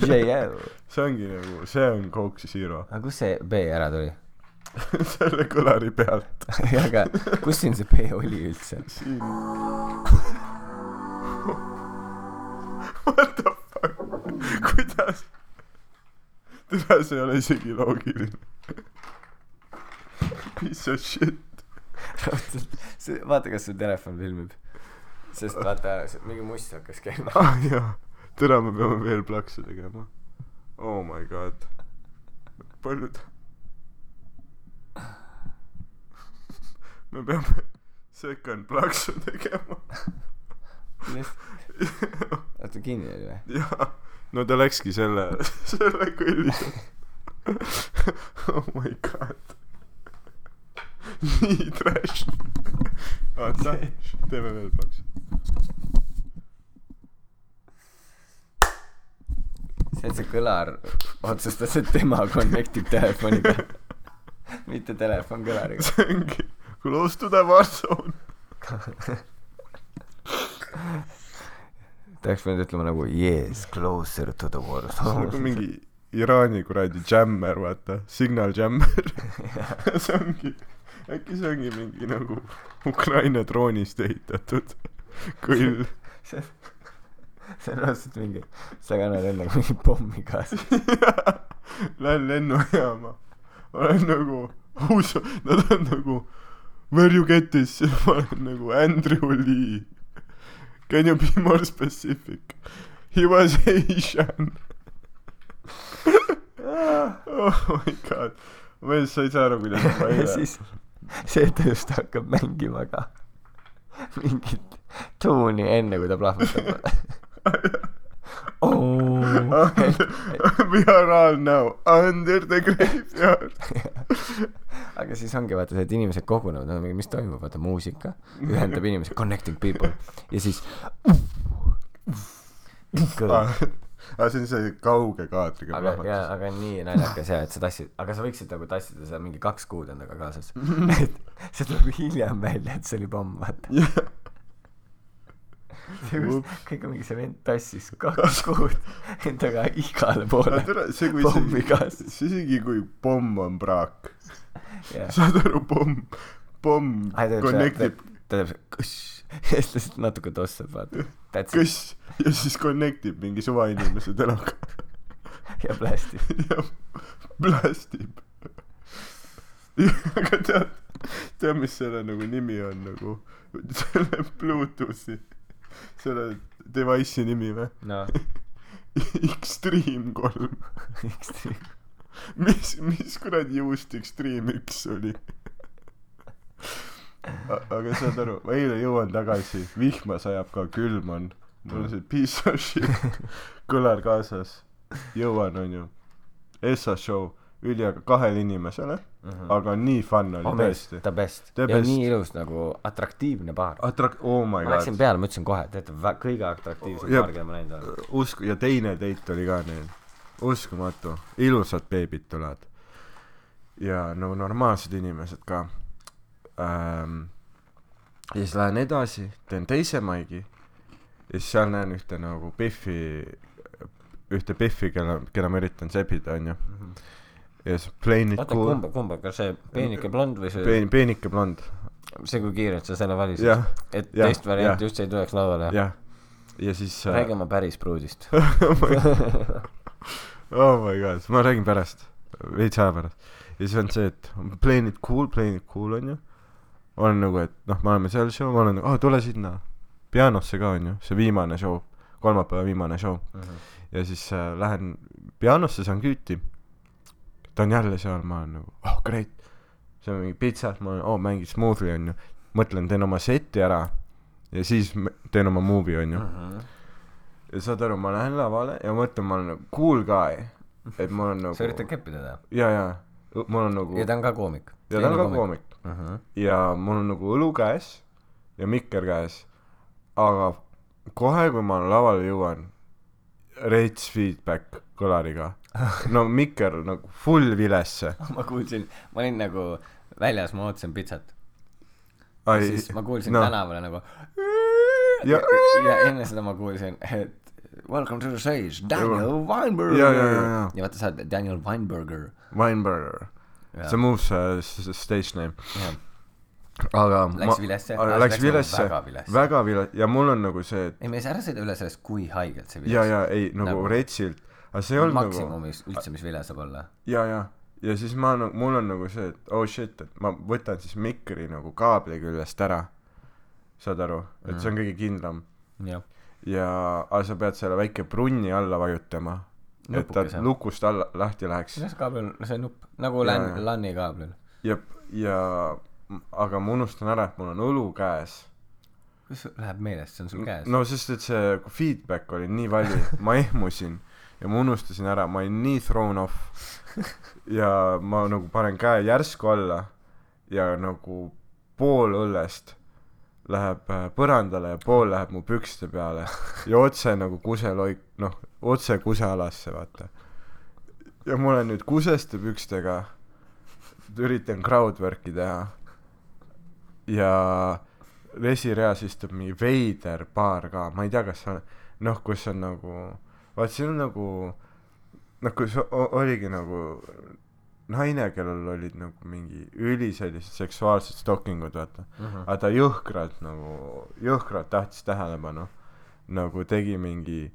JL. see ongi nagu, see on Coke Zero. aga kust see B ära tuli? selle kõlari pealt. aga kus siin see B oli üldse? siin. What the fuck? kuidas? tere, see ei ole isegi loogiline. Piece of shit. vaata, kas su telefon filmib. sest vaata, mingi must hakkas käima. ah jaa, tere, me peame veel plaksu tegema. Oh my god. palju ta? me peame second plaksu tegema. oota, kinni oli või? jaa, no ta läkski selle, selle kõlli. oh my god. Nii trash. oota, teeme veel plaks. see, et see kõlar otsustas, et tema connect ib telefoniga, mitte telefon kõlariga. see ongi close to the war zone. ta oleks pidanud ütlema nagu yes, closer to the war nagu zone. mingi Iraani kuradi jammer, vaata, signal jammer. see ongi, äkki see ongi mingi nagu Ukraina droonist ehitatud kõll. see on raudselt mingi, sa kannad endaga mingi pommi kaasas. Lähen lennujaama, olen nagu, uus, nad on nagu Where you get this, ma olen nagu Andrew Lee. Can you be more specific? He was Asian. oh my god, ma ei saa aru, kuidas ma eile siis see, et ta just hakkab mängima ka mingit tuuni enne, kui ta plahvatab. oh. We are all now under the graveyard. aga siis ongi vaata see, et inimesed kogunevad, mingi, mis toimub, vaata muusika ühendab inimesi, connecting people ja siis. aa, Ah, see on see kauge kaadriga aga, ja, plahvatus. aga nii naljakas ja, et sa tassid, aga sa võiksid nagu tassida seda mingi kaks kuud endaga kaasas. et see tuleb hiljem välja, et see oli pomm, vaata. kõik on mingi see vend tassis kaks kuud endaga igale poole see, pommi see, kaasas. see isegi kui pomm on praak, jah. saad aru, pomm, pomm ta connectib teeb kõss ja siis ta lihtsalt natuke tossab, vaata. Kõss ja siis connectib mingi suvainimese teloga ja plastib. ja blastib. aga tead, tead, mis selle nagu nimi on nagu, selle Bluetoothi, selle device'i nimi või? noh, Extreme kolm. mis, mis kuradi juust Extreme üks oli? Aga saad aru, ma eile jõuan tagasi, vihma sajab ka, külm on, mul on see piece of shit kõlar kaasas, jõuan onju, Essa show, üliaga kahele inimesele, aga nii fun oli oh oh, tõesti,. the best. Ja best. nii ilus nagu atraktiivne baar. Atrak-, oh my ma läksin god, peale, ma ütlesin kohe, teate, kõige atraktiivsem Jep. baar, keda ma näinud olen. usku-, ja teine date oli ka neil, uskumatu, ilusad beebid tulevad. ja nagu normaalsed inimesed ka ähm,. ja siis lähen edasi, teen teise maigi ja siis seal näen ühte nagu Biffi, ühte Biffi, kelle, keda ma üritan sebida, onju. ja siis plain it oota, cool, kumba, kumba, kas see peenike blond või see, peen-, peenike blond, see, kui kiirelt sa selle valisid? jah, et jah, teist varianti jah. üldse ei tuleks lauale? jah. ja siis äh, räägi oma päris pruudist. oh my god, ma räägin pärast, veits aja pärast. ja siis on see, et playing it cool, playing it cool onju. Olen nagu, et noh, me oleme seal show, ma olen nagu, aa tule sinna pianosse ka onju, see viimane show, kolmapäeva viimane show. ja siis äh, lähen pianosse, saan küüti. ta on jälle seal, ma olen nagu, oh great. see on mingi pitsad, ma olen, oo mängid Smoothie onju. mõtlen, teen oma seti ära ja siis teen oma movie onju. ja saad aru, ma lähen lavale ja mõtlen, ma olen nagu cool guy, et mul on nagu sa üritad keppida teda? ja, ja mul on nagu ja ta on ka koomik. ja ta on ka koomik uh. -huh. ja mul on nagu õlu käes ja mikker käes, aga kohe, kui ma lavale jõuan, reits feedback kõlariga. no mikker nagu full vilesse. ma kuulsin, ma olin nagu väljas, ma ootasin pitsat. siis ma kuulsin no. tänavale nagu Ja- ja, enne seda ma kuulsin, et welcome to the stage, Daniel Weinberger. Ja, ja, ja, ja. ja vaata sa oled Daniel Weinberger. Weinberger, see moves uh, stage name. jah, aga Läks vilesse? aga Aa, läks vilesse. nagu väga vilesse. väga vilesse ja mul on nagu see, et ei mees, ära sõida üle sellest, kui haigelt see ja, ja ei nagu, Nagu- nagu retsilt, aga see ei olnud nagu maksimumis üldse, mis vile saab olla. ja, ja, ja siis ma nagu, mul on nagu see, et oh shit, et ma võtan siis mikri nagu kaabli küljest ära. saad aru, et see on kõige kindlam. Jah, ja, aga sa pead selle väike brunni alla vajutama, et ta lukust alla, lahti läheks. see kaabel, see nupp, nagu Ja, LAN LAN-i kaablil. ja, ja aga ma unustan ära, et mul on õlu käes. kuidas läheb meelest, see on sul käes? no sest, et see feedback oli nii vali, ma ehmusin ja ma unustasin ära, ma olin nii thrown off. ja ma nagu panen käe järsku alla ja nagu pool õllest läheb äh, põrandale ja pool läheb mu pükste peale. Ja otse nagu kuseloik noh otse kusealasse vaata. Ja ma olen nüüd kuseste pükstega üritan crowdwork'i teha. Ja resireas istub mingi veider paar ka ma ei tea kas on noh kus on nagu vaat siin on nagu noh kus oligi nagu naine kellel olid nagu mingi üli sellised seksuaalsed stockingud vaata. Mhm. aga ta jõhkralt nagu jõhkralt tahtis tähelepanu. Nagu tegi mingi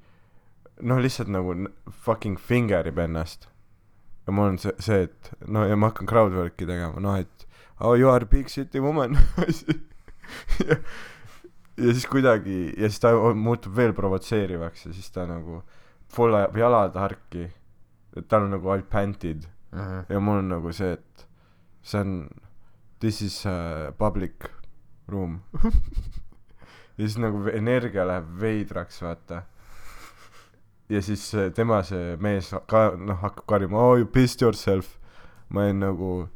noh lihtsalt nagu fucking finger ib ennast. Ja mul on see see et no ja ma hakkan crowdwork'i tegema noh et oh you are big city woman. Ja, ja siis kuidagi ja siis ta muutub veel provotseerivaks ja siis ta nagu full ajab jalad harki. Et tal on nagu all pantid Mhm. ja mul on nagu see et see on this is uh, public room. Ja siis nagu energia läheb veidraks vaata. Ja siis tema see mees ka noh hakkab karjuma oh you pissed yourself. Ma olin nagu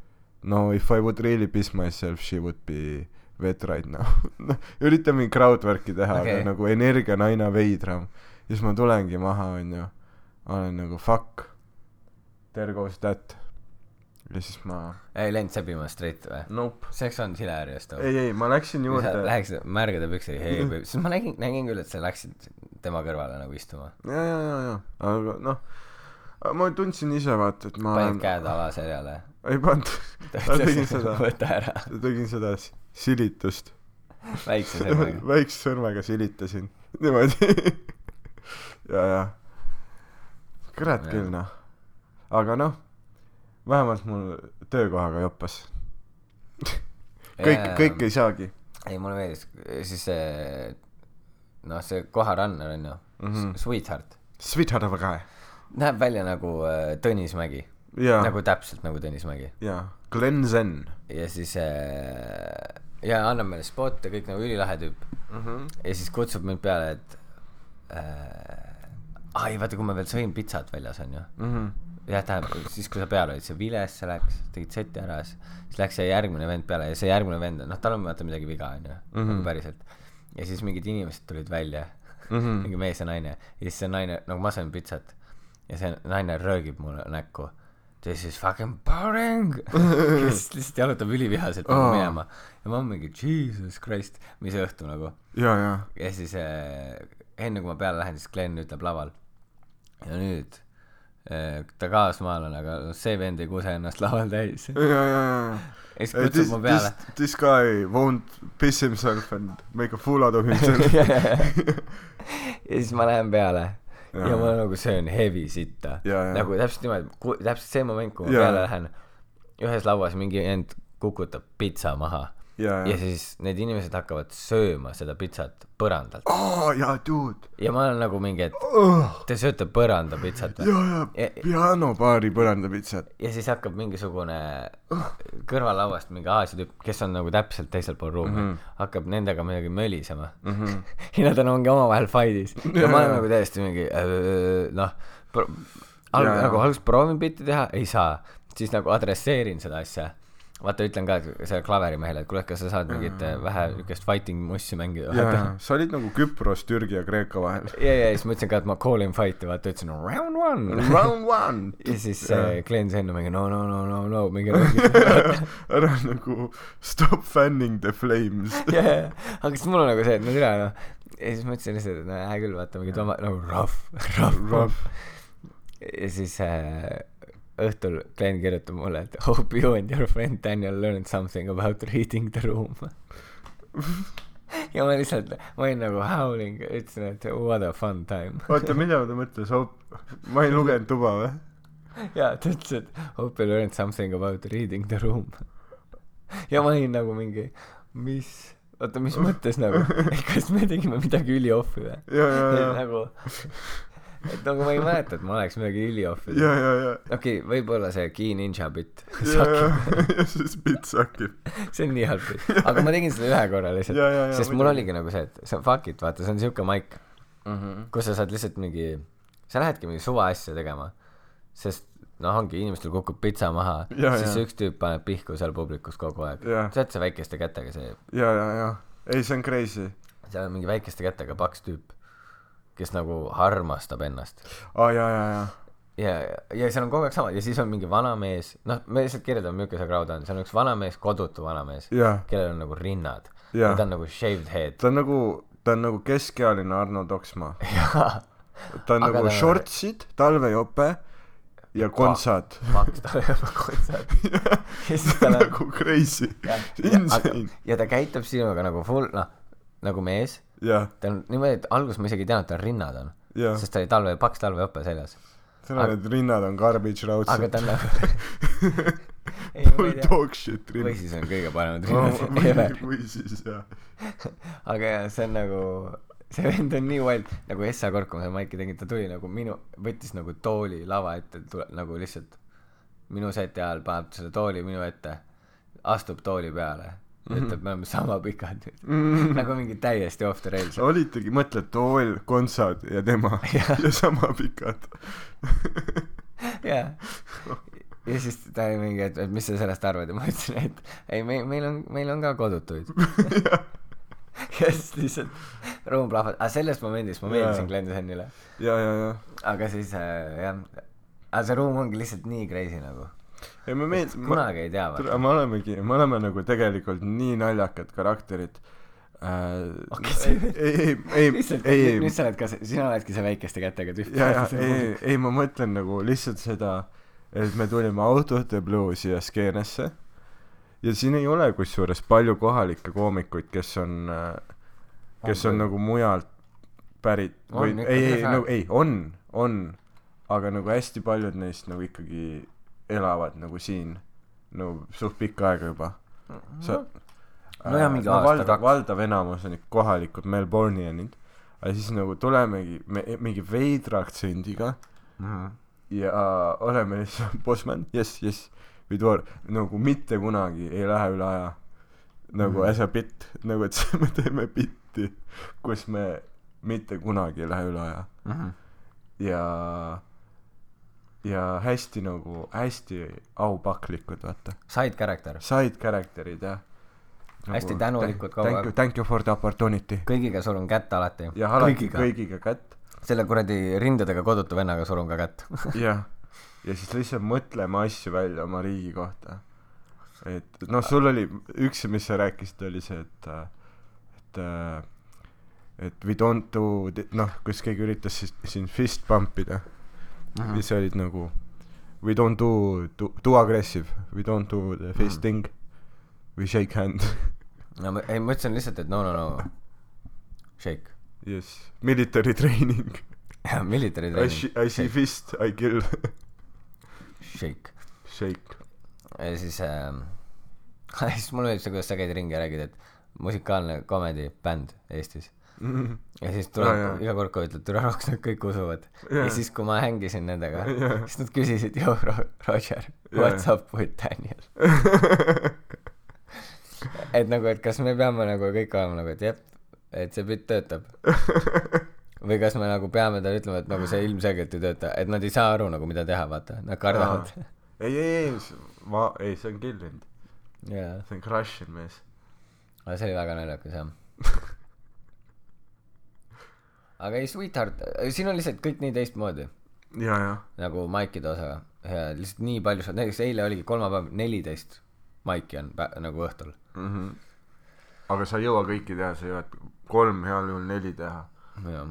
no if I would really piss myself she would be wet right now. Noh üritan mingi crowdwork'i teha okay. Aga nagu energia on aina veidram. Ja siis ma tulengi maha onju. Olen nagu fuck there goes that. Ja siis ma ei läinud sebima straight või? Nope. See oleks olnud hilarious too ei ei ma läksin juurde. läheksid märgade püksi hei sest ma nägin nägin küll et sa läksid tema kõrvale nagu istuma. Ja ja ja ja. Aga noh ma tundsin ise vaata et ma panid käed alaseljale ei pannud. Ma tegin seda. Võta ära. Tegin seda silitust. Väikse sõrmega. Väikse sõrmega silitasin. Niimoodi. Ja ja. Kurat küll noh aga noh vähemalt mul töökohaga joppas kõik kõik ei saagi. Ei mulle meeldis siis see noh see koharannar onju. Mhm. Sweetheart. Sweetheart of a guy. Näeb välja nagu äh, Tõnis Mägi. Jaa. Nagu täpselt nagu Tõnis Mägi. Jaa. Glen Zen. Ja siis äh, ja annab meile spotte kõik nagu ülilahe tüüp. Mhm. Ja siis kutsub mind peale et äh, ai vaata kui ma veel sõin pitsat väljas onju. Mhm jah tähendab siis kui sa peal olid see Viles sa läks tegid seti ära siis läks see järgmine vend peale ja see järgmine vend noh tal on vaata midagi viga onju Mhm. nagu päriselt. Ja siis mingid inimesed tulid välja. Mhm. mingi mees ja naine. Ja siis see naine nagu ma sain pitsat ja see naine röögib mulle näkku. This is fucking boring. Ja siis lihtsalt jalutab ülivihaselt Aa. minema. Ja ma olen mingi jesus christ mis õhtu nagu. Jaa jaa. Ja siis äh, enne kui ma peale lähen siis Glen ütleb laval ja nüüd ta kaasmaalane aga see vend ei kuse ennast laval täis. Jaa jaa jaa ja siis kutsub this, mu peale. this, guy won't piss himself and make a fool out of himself. Ja siis ma lähen peale. Ja, ja ma nagu söön heavy sitta. Nagu täpselt niimoodi täpselt see moment kui ma Jaa. peale lähen ühes lauas mingi vend kukutab pitsa maha jaa ja jaa siis need inimesed hakkavad sööma seda pitsat põrandalt. Aa jaa dude. Ja ma olen nagu mingi et oh, te sööte põranda pitsat või? Jaa jaa Ja- pianobaari põrandapitsat ja siis hakkab mingisugune kõrvallauast mingi Aasia tüüp kes on nagu täpselt teisel pool ruumi mm. -hmm. hakkab nendega midagi mölisema. Mm -hmm. ja nad on ongi omavahel fight'is. Ja Jaa, ma olen nagu täiesti mingi öö, noh pro- alg- Jaa, jaa. nagu alguses proovin bitti teha ei saa. Siis nagu adresseerin seda asja vaata ütlen ka sellele klaverimehele et kuule kas sa saad mingit äh, vähe niukest fighting mussi mängida jaa jaa. Sa olid nagu Küpros Türgi ja Kreeka vahel. Ja ja siis ma ütlesin ka et ma call in fight'i vaata ütlesin round one. Round one. Ja siis Jaa. äh, Glen Senno mingi no no no no no mingi ära nagu stop fanning the flames. Ja ja aga siis mul on nagu see et no tere noh ja siis ma ütlesin lihtsalt et no hea küll vaata mingi toma- nagu rough rough. Rough. ja siis äh, õhtul Glen kirjutab mulle et hope you and your friend Daniel learned something about reading the room. ja ma lihtsalt ma olin nagu howling ütlesin et what a fun time. Oota mida ta mõtles hoop- ma ei lugenud tuba või? Ja ta ütles et hope you learned something about reading the room. ja ma olin nagu mingi mis oota mis mõttes nagu? Kas me tegime midagi või? Jaa jaa et jaa. Nagu et nagu ma ei mäleta et ma oleks midagi jaa jaa okei võib-olla see Key Ninja bitt jaa jaa ja siis pits sakib see on nii halb bitt aga ma tegin seda ühe korra lihtsalt sest mul oligi nagu see et see on fuck it vaata see on siuke maik Mhm. kus sa saad lihtsalt mingi sa lähedki mingi suva asja tegema. Sest noh ongi inimestel kukub pitsa maha. Ja, siis ja. üks tüüp paneb pihku seal publikus kogu aeg. Sa oled see väikeste kätega see ja ja ja ei see on crazy. Seal on mingi väikeste kätega paks tüüp kes nagu armastab ennast. Aa ah, ja ja ja ja ja seal on kogu aeg sama. Ja siis on mingi vanamees noh me lihtsalt kirjeldame milline see crowd on. Seal on üks vanamees kodutu vanamees Jah. kellel on nagu rinnad. Ja ta on nagu shaved head. Ta on nagu ta on nagu keskealine Arno Toksmaa jaa. Ta on Aga nagu shortsid talvejope ja kontsad. Paks tal ei ole kontsert ja siis tal on nagu crazy. Insane. ja ta käitub sinuga nagu full noh nagu mees. Jah. ta on niimoodi et alguses ma isegi ei teadnud et tal rinnad on. Jah. sest ta oli talve paks talveõpe seljas. Täna need rinnad on garbage aga raudselt ta on nagu ei ma full ei tea. dog shit või rinnad siis on kõige paremad või, rinnad ever või siis jah. Aga jaa see on nagu see vend on nii wild. Nagu Essa kord kui ma seda maiki tegin ta tuli nagu minu võttis nagu tooli lava ette nagu lihtsalt minu seti ajal paneb selle tooli minu ette astub tooli peale ütleb me oleme sama pikad nüüd. Mm. nagu mingi täiesti off the rails. Olitegi mõtle tool kontsad ja tema Jah. ja sama pikad. Jaa ja siis ta oli mingi et, et mis sa sellest arvad? Ja ma ütlesin et ei me meil on meil on ka kodutuid. Ja siis lihtsalt ruum plahvatas. Aga selles momendis ma meeldisin. Glen Sennile ja ja ja aga siis äh, jah. Aga see ruum ongi lihtsalt nii crazy nagu ei me meeld- kunagi ei tea vaata. Me olemegi me oleme nagu tegelikult nii naljakad karakterid. Äh, see- ei ei ei ei ei nüüd sa oled ka see sina oledki see väikeste kätega tüüp. Ja ja ei ei ma mõtlen nagu lihtsalt seda et me tulime Autode Blue siia skeenesse. Ja siin ei ole kusjuures palju kohalikke koomikuid kes on äh, kes On on nagu mujalt pärit On või ikka, ei ei nagu ei on on. Aga nagu hästi paljud neist nagu ikkagi elavad nagu siin nagu suht pikka aega juba. Sa No jaa, mingi no, aasta, kaks. valdav enamus on ikka kohalikud Melbourne'ianid aga siis nagu tulemegi me mingi veidra aktsendiga. Mhm. ja oleme lihtsalt bossman. Jess jess Vidor nagu mitte kunagi ei lähe üle aja. Nagu Mhm. as a bit. Nagu et me teeme bitti kus me mitte kunagi ei lähe üle aja. Mhm. ja ja hästi nagu hästi aupaklikud vaata. Side character. Side character'id jah. Hästi tänulikud kogu aeg. thank you for the opportunity. Kõigiga surun kätt alati. Ja alati kõigiga. kõigiga kätt. Selle kuradi rindadega kodutu vennaga surun ka kätt. Jah. Ja siis lihtsalt mõtleme asju välja oma riigi kohta. Et noh sul oli üks mis sa rääkisid oli see et et et we don't do noh kus keegi üritas siis siin fist pump ida Sa olid nagu we don't do too, too aggressive we don't do the Mhm. fisting we shake hand. No ma ei ma ütlesin lihtsalt et no no no. Shake. Yes. Military training. Military I, training. Sh- I see fist I kill. Shake. Shake. Ja siis ähm, siis mulle meeldib see kuidas sa käid ringi ja räägid et musikaalne komedi bänd Eestis ja siis tuleb Aa, jaa. iga kord kui ütled türa roks nad kõik usuvad. Jaa. ja siis kui ma hängisin nendega Jaa. siis nad küsisid yo Ro- Roger Jaa. what's up with Daniel? Et nagu et kas me peame nagu kõik olema nagu et jep et see bitt töötab. Või kas me nagu peame talle ütlema et nagu see ilmselgelt ei tööta et nad ei saa aru nagu mida teha vaata. Nad kardavad. Ei ei ei ma ei see on killinud jaa. See on crush'inud mees. Aga see oli väga naljakas jah aga ei sweetheart siin on lihtsalt kõik nii teistmoodi. Nagu maikide ja lihtsalt nii palju saad näiteks eile oligi kolmapäev neliteist maiki on pä- nagu õhtul. Mm -hmm. aga sa ei jõua kõiki teha sa jõuad kolm heal juhul neli teha.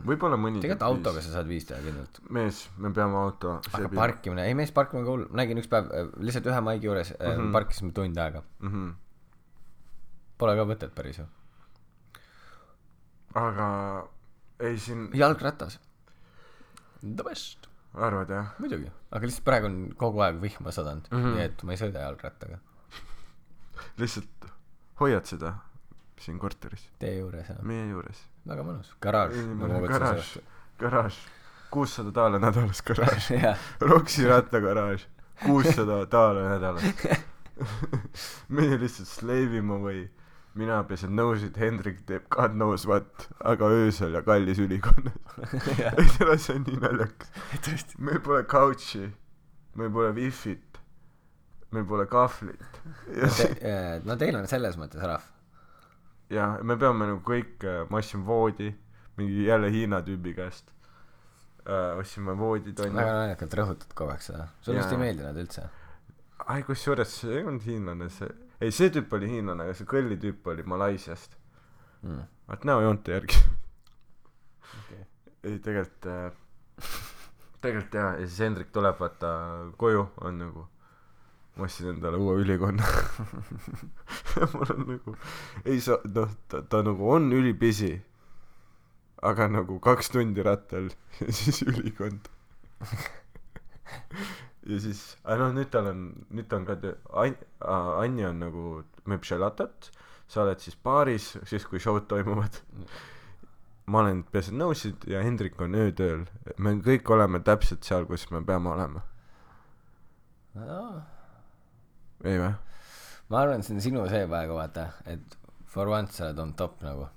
Võib-olla mõni tegelikult autoga sa saad viis teha kindlalt. Mees me peame auto aga parkimine ei mees parkimine hull. Ma nägin üks päev äh, lihtsalt ühe maigi juures mm Mhm. -hmm. parkisime tund aega. Mm -hmm. pole ka mõtet päris ju aga ei siin jalgratas. The best. Arvad jah? Muidugi. Aga lihtsalt praegu on kogu aeg vihma sadanud mm. -hmm. nii et ma ei sõida jalgrattaga. Lihtsalt hoiad seda siin korteris. Tee juures jah. Meie juures. Väga mõnus. Garaaž. Nagu garaaž. garaaž. kuussada daala nädalas garaaž. Roksi rattagaraaž. kuussada daala nädalas. Meie lihtsalt slave ime või mina pesen nõusid Hendrik teeb god knows what aga öösel ja kallis ülikonnas ei tea see on nii naljakas meil pole couch'i meil pole wifi't, meil pole kahvlit no, te, no teil on selles mõttes rahv. ja me peame nagu kõik, ma ostsin voodi mingi jälle Hiina tüübi käest äh,. ostsime voodid onju väga naljakalt rõhutad kogu aeg seda. sulle vist ei meeldi nad üldse? ai kusjuures see ei olnud hiinlane see ei see tüüp oli hiinlane aga see kõlli tüüp oli Malaisiast Mm. vaat näojoonte järgi Okay. ei tegelikult äh, tegelikult jaa ja siis Hendrik tuleb vaata koju on nagu ma ostsin endale uue ülikonna mul on nagu ei saa noh ta, ta nagu on ülipisi aga nagu kaks tundi rattal ja siis ülikond ja siis noh nüüd tal on nüüd ta on ka Anni on nagu müüb želatot sa oled siis baaris siis kui show'd toimuvad. Ma olen peaasi nõusid ja Hendrik on öötööl. Me kõik oleme täpselt seal kus me peame olema. Ei vä? Ma arvan, see on sinu see praegu vaata, et for once sa oled on top nagu.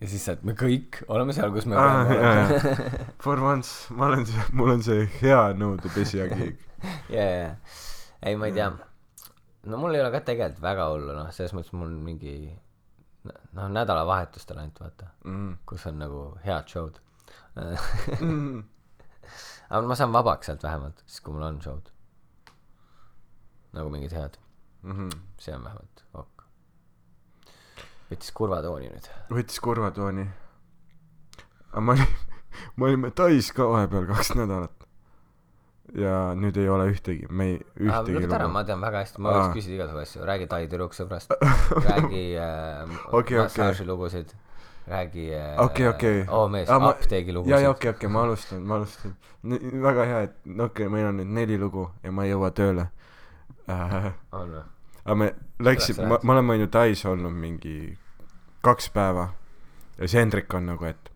Ja siis sa, et me kõik oleme seal, kus me Aa, peame olema. for once ma olen see mul on see hea nõudepesija ja, ja, ja. ei, ma ei tea. no mul ei ole ka tegelikult väga hullu, noh, selles mõttes mul mingi noh, nädalavahetustel ainult vaata, mm. kus on nagu head show'd. Mm. aga ma saan vabaks sealt vähemalt, siis kui mul on show'd. nagu mingid head, Mm -hmm. see on vähemalt ok. Võttis kurva tooni nüüd. võttis kurva tooni aga ma olin me olime Tais ka vahepeal kaks nädalat. Ja nüüd ei ole ühtegi. Me ei ühtegi lõpeta ära, ma tean väga hästi, ma võiks küsida igasugu asju, räägi Tai tüdruksõbrast räägi äh, Okei, okei. massaažilugusid, räägi äh, okei okei. Oo mees, Aa, ma- apteegilugusid jaa jaa okei okei ma alustan ma alustan. Väga hea et okei okay, meil on nüüd neli lugu ja ma ei jõua tööle. Äh, on või? Aga me läksime ma ma olen on ju Tais olnud mingi kaks päeva ja siis Hendrik on nagu, et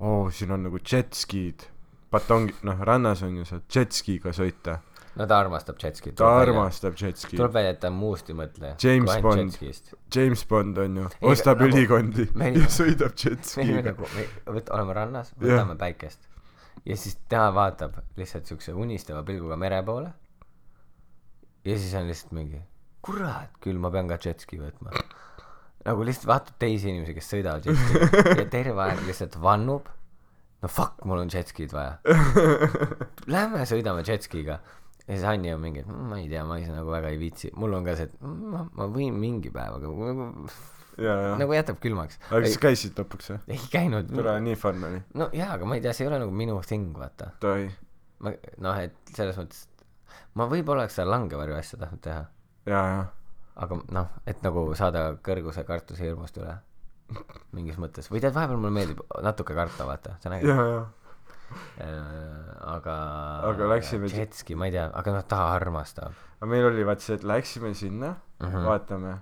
oo, siin on nagu jetskiid, batongi, noh, rannas on ju saad jetskiga sõita. no ta armastab jetskit. ta armastab jetskiid tuleb. välja, et ta muust ei mõtle. James Bond. James Bond on ju, ostab nagu- ülikondi me- ja sõidab jetskiga. nagu, me võt-, oleme rannas, võtame päikest ja siis tema vaatab lihtsalt siukse unistava pilguga mere poole. ja siis on lihtsalt mingi, kurat, küll ma pean ka jetski võtma. nagu lihtsalt vaatab teisi inimesi, kes sõidavad jetski ja terve aeg lihtsalt vannub. no fuck, mul on jetskid vaja. Lähme sõidame jetskiga. ja siis Anni on mingi, et "Mm, ma ei tea, ma ise nagu väga ei viitsi, mul on ka see, et "Mm, ma, ma võin mingi päev, aga nagu, ja, ja. nagu jätab külmaks. aga kas käisid lõpuks või? ei käinud. tore, nii fun oli. no jaa, aga ma ei tea, see ei ole nagu minu thing, vaata. ma, noh, et selles mõttes, ma võib-olla oleks seda langevarju asja tahtnud teha. Aga noh, et nagu saada kõrguse kartuse hirmust üle. mingis mõttes, või tead, vahepeal mulle meeldib natuke karta, vaata, see on äge ja. aga Aga läksime- jetski, ma ei tea, aga noh, ta armastab aga meil oli vaat see, et läksime sinna mm. -hmm. vaatame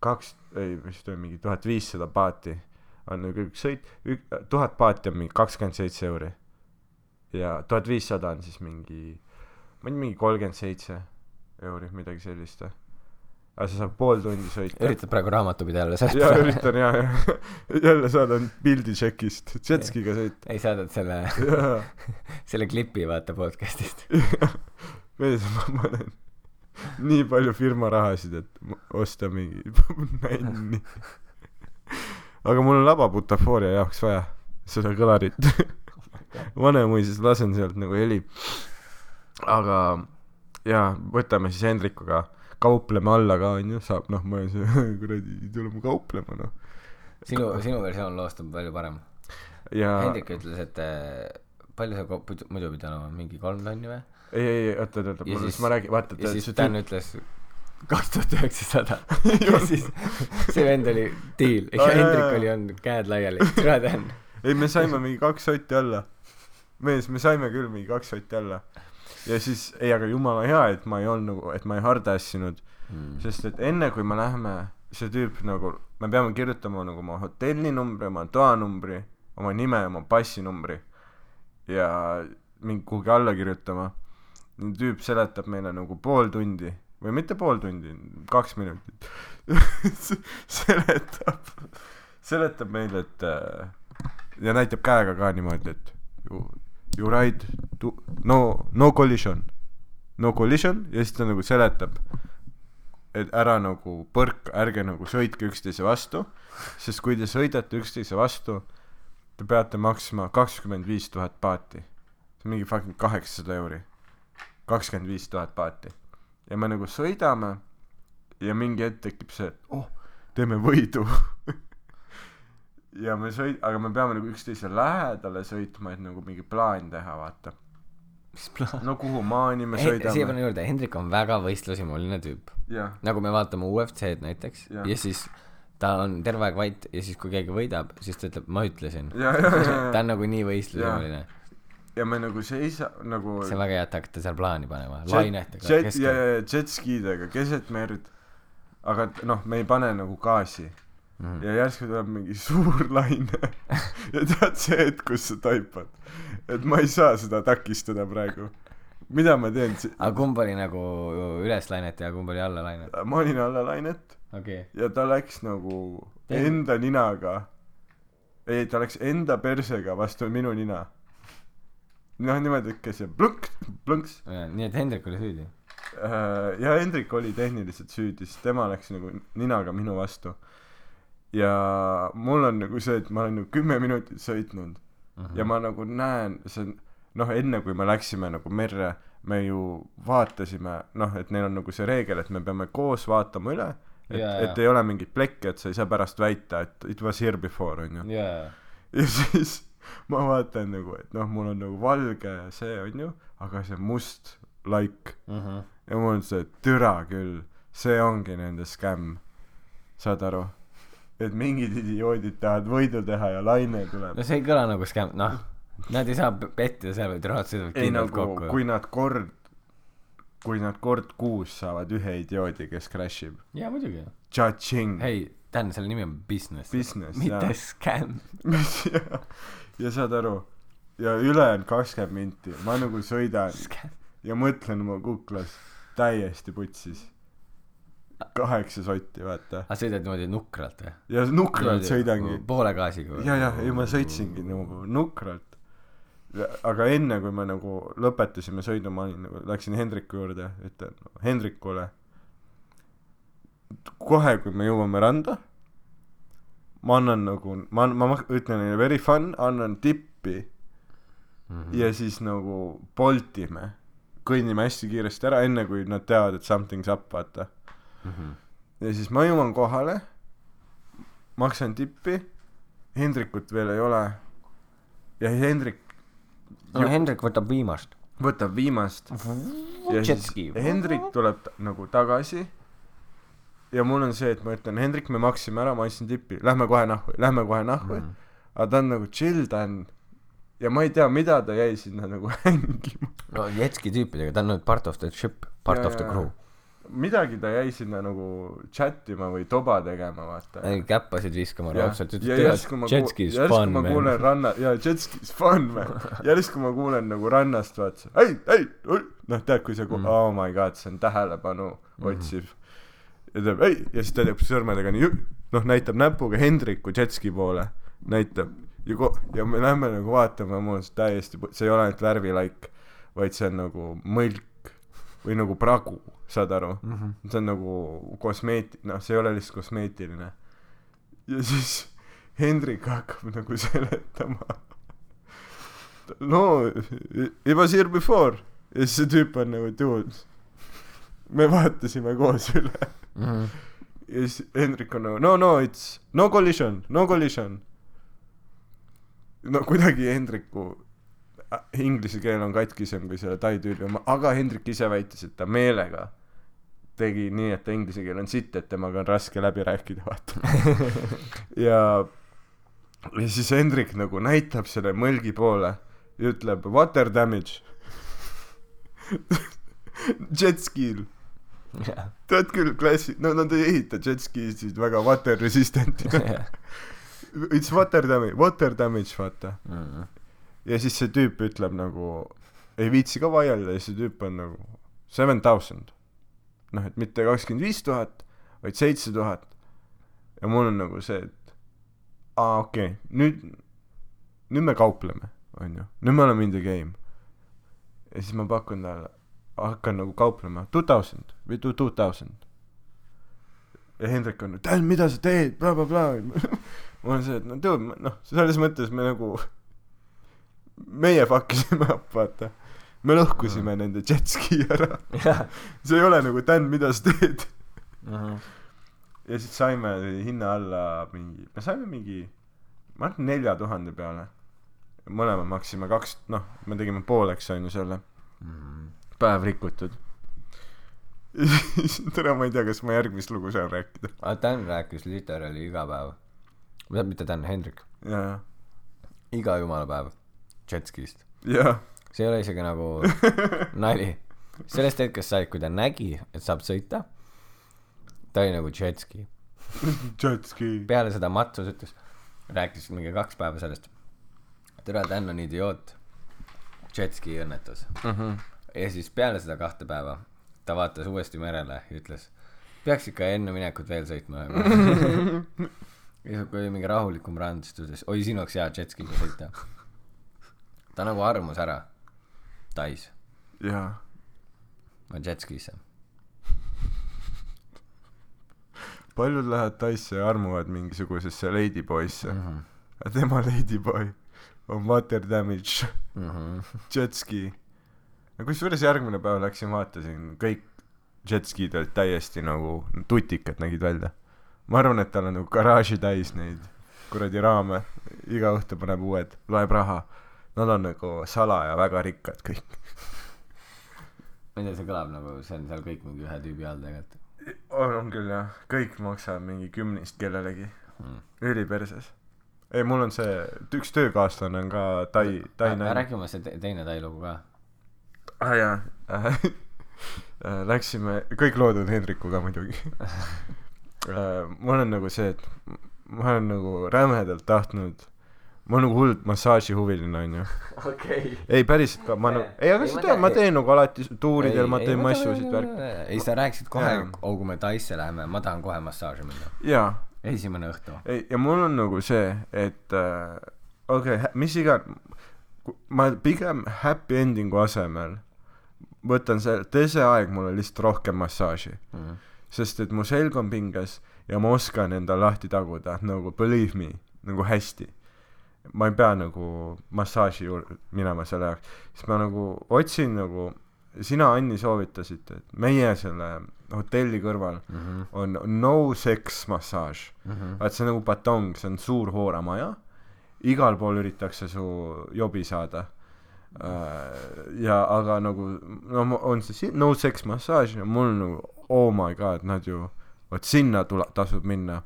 kaks, ei vist oli mingi tuhat viissada paati on nagu üks sõit, tuhat paati on mingi kakskümmend seitse euri. ja tuhat viissada on siis mingi, ma ei tea, mingi kolmkümmend seitse euri, midagi sellist või. aga sa saad pool tundi sõita. üritad praegu raamatupidajale jaa, seletada? üritan jaa, jaa. jälle saadan pildi tšekist, jetskiga sõit. ei saadad selle, jaa, selle klipi vaata podcast'ist. mees, ma panen nii palju firma rahasid, et osta mingi nänni. aga mul on lababutafooria jaoks vaja seda kõlarit. Vanemuises lasen sealt nagu heli. aga jaa, võtame siis Hendrikuga, kaupleme alla ka onju, saab noh, ma olen see kuradi, tuleme kauplema noh. sinu, sinu versioon loost on palju parem. ja Hendrik ütles, et äh, palju sa muidu muidu pidid olema, mingi kolm tonni või? ei, ei, oota, Ja mul siis- ma räägin, vaata, ja siis Dan ütles kaks tuhat üheksasada ja siis see vend oli deal ja Hendrik oli olnud käed laiali, tere Dan. ei me saime mingi kaks sotti alla. mees, me saime küll mingi kaks sotti alla. Ja siis, ei aga jumala hea, et ma ei olnud nagu, et ma ei hardassinud, Hmm. sest et enne kui me läheme, see tüüp nagu, me peame kirjutama nagu oma hotellinumbri, oma toanumbri, oma nime, oma passinumbri ja mingi kuhugi alla kirjutama. tüüp seletab meile nagu pool tundi või mitte pool tundi, kaks minutit seletab, seletab meile, et ja näitab käega ka niimoodi, et you, you ride to no, no collision. No collision ja siis ta nagu seletab et ära nagu põrk ärge nagu sõitke üksteise vastu sest kui te sõidate üksteise vastu te peate maksma kakskümmend viis tuhat paati. See on mingi fucking kaheksasada euri. kakskümmend viis tuhat paati. Ja me nagu sõidame ja mingi hetk tekib see et oh teeme võidu ja me sõid- aga me peame nagu üksteise lähedale sõitma et nagu mingi plaan teha vaata. Mis plaan? No kuhu maani me siia panen sõidame juurde Hendrik on väga võistlushimuline tüüp. Nagu me vaatame UFC-d näiteks Jah. ja siis ta on terve aeg vait ja siis kui keegi võidab siis ta ütleb ma ütlesin. Ja ja ja ta on nagu nii võistlushimuline ja me nagu seisa nagu see on väga hea et hakata seal plaani panema jet, lainetega jet, ja keskel ja ja jetskiidega keset merd. Aga noh me ei pane nagu gaasi Mhm. ja järsku tuleb mingi suur laine. Ja tead see hetk kus sa taipad. Et ma ei saa seda takistada praegu. Mida ma teen aga kumb oli nagu üles lainet ja kumb oli alla lainet? Ma olin alla lainet. Okei. Ja ta läks nagu Tead- enda ninaga. Ei ta läks enda persega vastu minu nina. Noh niimoodi ikka see plõnks plõnks. Okay. nii et Hendrik oli süüdi? Äh, ja Hendrik oli tehniliselt süüdi sest tema läks nagu ninaga minu vastu ja mul on nagu see et ma olen nagu kümme minutit sõitnud. Mhm. ja ma nagu näen see on noh enne kui me läksime nagu merre me ju vaatasime noh et neil on nagu see reegel et me peame koos vaatama üle et et ei ole mingit plekki et sa ei saa pärast väita et it was here before onju ja siis ma vaatan nagu et noh mul on nagu valge see onju aga see must laik. Mhm. ja mul on see türa küll see ongi nende skämm. Saad aru et mingid idioodid tahavad võidu teha ja laine tuleb. No see ei kõla nagu skäm noh nad ei saa pettida seal vaid rahad sõidavad ei kindlalt nagu kokku. kui nad kord kui nad kord kuus saavad ühe idioodi kes crash ib jaa muidugi. Cha-ching. Hei tähendab selle nimi on business. Business, mitte jaa. scam mis ja, saad aru. Ja ülejäänud kakskümmend minti. Ma nagu sõidan scam ja mõtlen oma kuklas täiesti putsis kaheksa sotti vaata. Aga sõidad niimoodi nukralt või? Ja nukralt sõidangi. poole gaasiga või? Ja ja ei ma sõitsingi nagu nukralt. Aga enne kui me nagu lõpetasime sõidu ma olin nagu läksin Hendriku juurde ütlen Hendrikule kohe kui me jõuame randa ma annan nagu ma ma ütlen neile very fun annan tippi Mhm. ja siis nagu Boltime kõnnime hästi kiiresti ära enne kui nad teavad et something's up vaata Mhm. ja siis ma jõuan kohale maksan tippi Hendrikut veel ei ole. Ja Hendrik no Hendrik võtab viimast. võtab viimast. Ja siis Hendrik tuleb nagu tagasi. Ja mul on see et ma ütlen Hendrik me maksime ära ma andsin tippi. Lähme kohe nahku lähme kohe nahku Mhm. aga ta on nagu chill ta on ja ma ei tea mida ta jäi sinna nagu hängima. No jetski tüüpidega ta on nüüd part of the ship part Ja, of the crew midagi ta jäi sinna nagu chat ima või toba tegema vaata. Käppasid viskama raudselt. Järsku ma jetski is fun ma man. kuulen ranna ja jetski is fun man. Järsku ma kuulen nagu rannast vaata ei ei noh tead kui see ku- Mhm. oh my god see on tähelepanu otsiv. Ja ta teeb ei ja siis ta teeb sõrmedega nii noh näitab näpuga Hendriku jetski poole. Näitab. Ja ko- ja me lähme nagu vaatame mul on täiesti see ei ole ainult värvilaik vaid see on nagu mõlk või nagu pragu saad aru? Mhm. see on nagu kosmeeti- noh see ei ole lihtsalt kosmeetiline. Ja siis Hendrik hakkab nagu seletama. No it was here before. Ja siis see tüüp on nagu dude me vaatasime koos üle. Mhm. ja siis Hendrik on nagu no no it's no collision no collision. No kuidagi Hendriku inglise keel on katkisem kui selle tai tüübi oma aga Hendrik ise väitis et ta meelega tegi nii et ta inglise keel on sitt et temaga on raske läbi rääkida vaata. Ja ja siis Hendrik nagu näitab selle mõlgi poole ja ütleb water damage. Jetski'l Jah. tead küll klassi- no nad ei ehita jetski'sid väga water resistant'ina it's water damage water damage vaata. Mhm. Ja siis see tüüp ütleb nagu ei viitsi ka vaielda ja see tüüp on nagu seven thousand. Noh et mitte kakskümmend viis tuhat vaid seitse tuhat. Ja mul on nagu see et aa okei okay, nüüd nüüd me kaupleme onju. Nüüd me oleme in the game. Ja siis ma pakun talle hakkan nagu kauplema. two thousand või two two thousand. Ja Hendrik on Dan mida sa teed? Bla bla bla. Mul on see et no dude noh selles mõttes me nagu meie fuck isime up vaata. Me lõhkusime mm. nende jetski ära. Jah see ei ole nagu Dan mida sa teed? Mhm. ja siis saime hinna alla mingi me saime mingi ma arvan nelja tuhande peale. Mõlemad maksime kaks noh me tegime pooleks onju selle. Mhm. päev rikutud. Täna ma ei tea kas ma järgmist lugu saan rääkida. Aga Dan rääkis literaali iga päev. Või mitte Dan Hendrik. Ja iga jumala päev jetskist. See ei ole isegi nagu nali. Sellest hetkest saadik kui ta nägi et saab sõita ta oli nagu jetski. Jetski. Peale seda Matsus ütles rääkis mingi kaks päeva sellest. Tere Dan on idioot. Jetski õnnetus. Mhm. ja siis peale seda kahte päeva ta vaatas uuesti merele ja ütles peaks ikka enne minekut veel sõitma ja kui oli mingi rahulikum rand siis ta ütles oi siin oleks hea jetskiga sõita ta nagu armus ära. Tais. Ja ma jetskisse. Paljud lähevad Taisse ja armuvad mingisugusesse ladyboy'sse. Mm -hmm. aga tema ladyboy on water damage. Mm -hmm. jetski kusjuures järgmine päev läksin vaatasin kõik jetskid olid täiesti nagu tutikad nägid välja. Ma arvan et tal on nagu garaaži täis neid kuradi raame. Iga õhtu paneb uued loeb raha nad on nagu salaja väga rikkad kõik. Ma ei tea see kõlab nagu see on seal kõik mingi ühe tüübi all tegelikult. On, küll jah. Kõik maksavad mingi kümnist kellelegi mm. üliperses. Ei mul on see üks töökaaslane on ka tai tai naine räägi oma see te- teine Tai lugu ka. Ah jaa. Läksime kõik lood on Hendrikuga muidugi. Mul on nagu see et ma olen nagu rämedalt tahtnud ma olen nagu hullult massaažihuviline onju. Okei. Okay. ei päriselt ka ma nagu ei aga sa ma tead ma ei- teen nagu alati tuuridel ma teen massusid värk. ei sa rääkisid kohe oh kui me Taisse läheme ma tahan kohe massaaži minna. Jaa. Esimene õhtu. Ei ja mul on nagu see et äh, okei okay, mis iga ma pigem happy ending'u asemel võtan see tee see aeg mulle lihtsalt rohkem massaaži. Mm. sest et mu selg on pinges ja ma oskan enda lahti taguda nagu believe me nagu hästi ma ei pea nagu massaaži juurde minema selle jaoks. Siis ma nagu otsin nagu sina Anni soovitasid et meie selle hotelli kõrval Mm -hmm. on no sex massaaž. Mm -hmm. vaat see on nagu batong see on suur hooramaja. Igal pool üritatakse su jobi saada. Äh, ja aga nagu no on see si- no sex massaaž ja mul nagu oh my god nad ju vot sinna tula- tasub minna.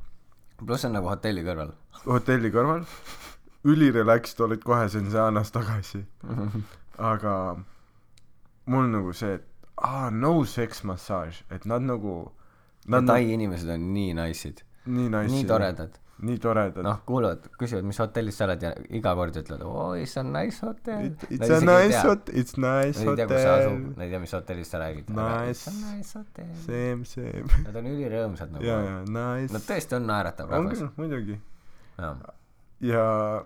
Pluss on nagu hotelli kõrval. Hotelli kõrval ülirelaxed olid kohe siin saanas tagasi. Aga mul nagu see et aa no sex massaaž et nad nagu nad Tai inimesed on nii nice'id. Nii nice nii toredad. Nii toredad. Noh kuulavad küsivad mis hotellis sa oled ja iga kord ütlevad oo it's a nice hotel. It, it's a nice hot- it's nice Nad ei tea kus asub. Hotel nad ei tea mis hotellist sa räägid. Nice. nice hotel. Same same. Nad on ülirõõmsad nagu ja ja nice. Nad tõesti on naeratav on rahvas. küll muidugi. Jah ja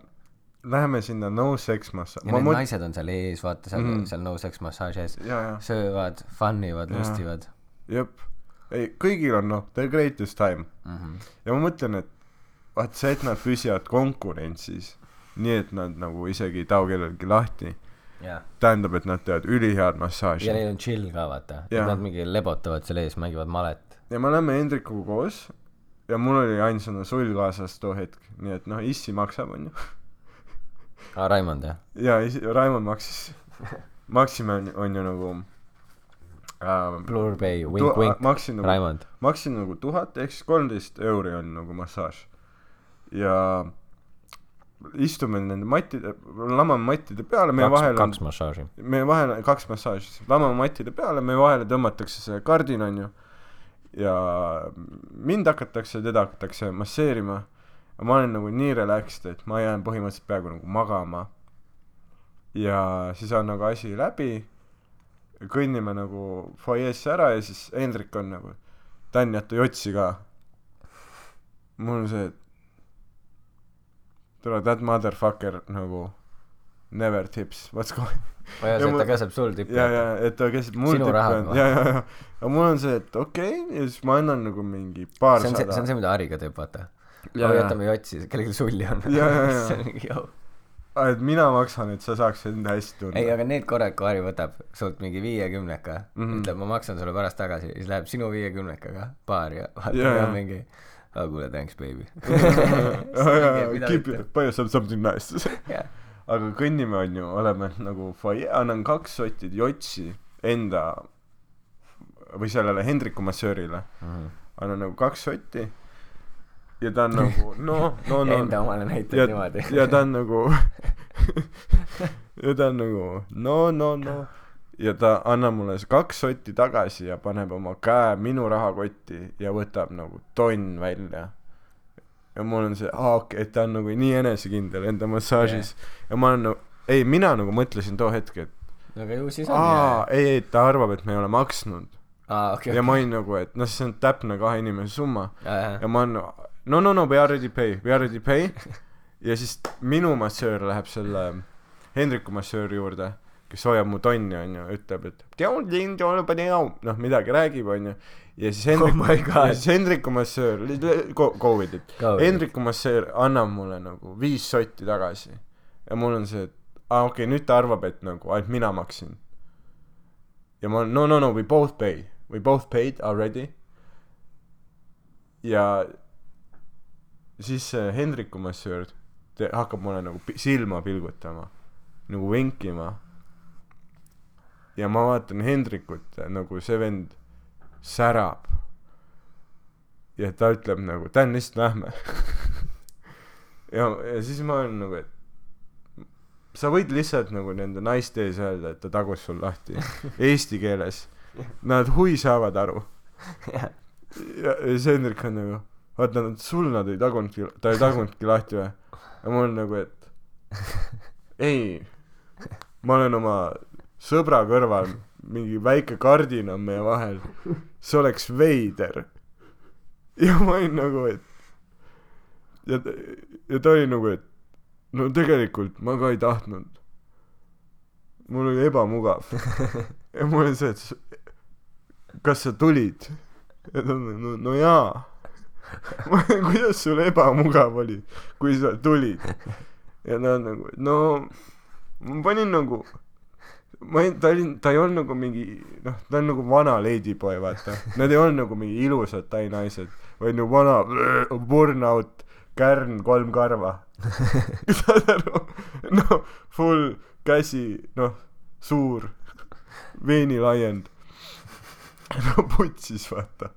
läheme sinna no sex massa ja need naised on seal ees vaata seal Mhm. seal no sex massaaži ees. Söövad fun ivad lustivad. Jep. Ei kõigil on noh the greatest time. Mhm. ja ma mõtlen et vaat see et nad püsivad konkurentsis nii et nad nagu isegi ei tao kellelgi lahti jah. tähendab et nad teevad ülihead massaaži. Ja neil on chill ka vaata. Et nad mingi lebotavad seal ees mängivad malet. Ja me oleme Hendrikuga koos ja mul oli ainsana sull kaasas too hetk. Nii et noh issi maksab onju. Aa Raimond jah? Ja isi- Raimond maksis. Maksime on, on ju nagu ähm, Blur Bay wink. maksin nagu Raimond. maksin nagu tuhat ehk siis kolmteist euri on nagu massaaž. Ja istume nende mattide lamame mattide peale meie kaks vahel on kaks massaaži. meie vahel on kaks massaaži. Lamame mattide peale meie vahele tõmmatakse see kardin onju ja mind hakatakse teda hakatakse masseerima. Ma olen nagu nii relaxed et ma jään põhimõtteliselt peaaegu nagu magama. Ja siis on nagu asi läbi. Kõnnime nagu fuajeesse ära ja siis Hendrik on nagu Dan jäta jotsi ka. Mul on see et tule that motherfucker nagu never tips what's going ma ei Ja usu, et ta käseb sul tippi ja, ja et ta käsib mul Sinu tippi rahaga on või? ja, ja, ja aga mul on see, et okei okay, ja siis ma annan nagu mingi see on see, see on see, mida Hariga teeb, vaata. ja, me ja jätame jotsi, kellelgi sulli on. Ja, ja, ja. see on mingi jõu. Ah, et mina maksan, et sa saaks enda hästi tunda ei, aga need korrad, kui Harri võtab sult mingi viiekümneka mm. -hmm. ütleb, ma maksan sulle pärast tagasi, siis läheb sinu viiekümnekaga baari ja vaata Ja, yeah, ja. yeah. mingi, aa kuule, thanks baby. keep it, buy yourself something nice jah, aga kõnnime onju, oleme nagu fuajee, annan kaks sotti jotsi enda või sellele Hendriku massöörile Mhm. annan nagu kaks sotti ja ta on nagu no, no, no enda omale näitad ja niimoodi. ja ta on nagu ja ta on nagu no, no, no ja ta annab mulle kaks sotti tagasi ja paneb oma käe minu rahakotti ja võtab nagu tonn välja ja mul on see aa okei okay, et ta on nagu nii enesekindel enda massaažis. Yeah. ja ma olen nagu ei mina nagu mõtlesin too hetk et aga ju siis on aa ei ei ta arvab et me ei ole maksnud. Aa, okei. ja ma olin nagu et noh see on täpne kahe inimese summa. Ja ja ma olen no no no we already pay we already pay. Ja siis minu massöör läheb selle Hendriku massööri juurde kes hoiab mu tonni onju ütleb et noh midagi räägib onju ja siis Oh Hendrik God. ja siis Hendriku massöör go- go with it Go with it. Hendriku massöör annab mulle nagu viis sotti tagasi. Ja mul on see et aa okei okay, nüüd ta arvab et nagu ainult mina maksin. Ja ma olen no no no we both pay. We both paid already. Ja siis see Hendriku massöör te- hakkab mulle nagu silma pilgutama nagu vinkima. Ja ma vaatan Hendrikut ja nagu see vend särab. Ja ta ütleb nagu Dan lihtsalt lähme ja, ja siis ma olen nagu et sa võid lihtsalt nagu nende naiste ees öelda et ta tagus sul lahti eesti keeles. Nad hui saavad aru. Ja, ja siis Hendrik on nagu vaata sul nad ei tagunudki ta ei tagunudki lahti või? Ja mul on nagu et ei. Ma olen oma sõbra kõrval mingi väike kardin on meie vahel see oleks veider. Ja ma olin nagu et ja ja ta oli nagu et no tegelikult ma ka ei tahtnud. Mul oli ebamugav. Ja mul oli see et kas sa tulid? Ja ta on no, no jaa. Ma olen kuidas sul ebamugav oli kui sa tulid? Ja ta on nagu no ma panin nagu ma ei ta oli ta ei olnud nagu mingi noh ta on nagu vana ladyboy vaata. Nad ei olnud nagu mingi ilusad tai naised vaid nagu vana burnout kärn kolm karva. Saad aru? Noh full käsi noh suur veenilaiend no putsis vaata.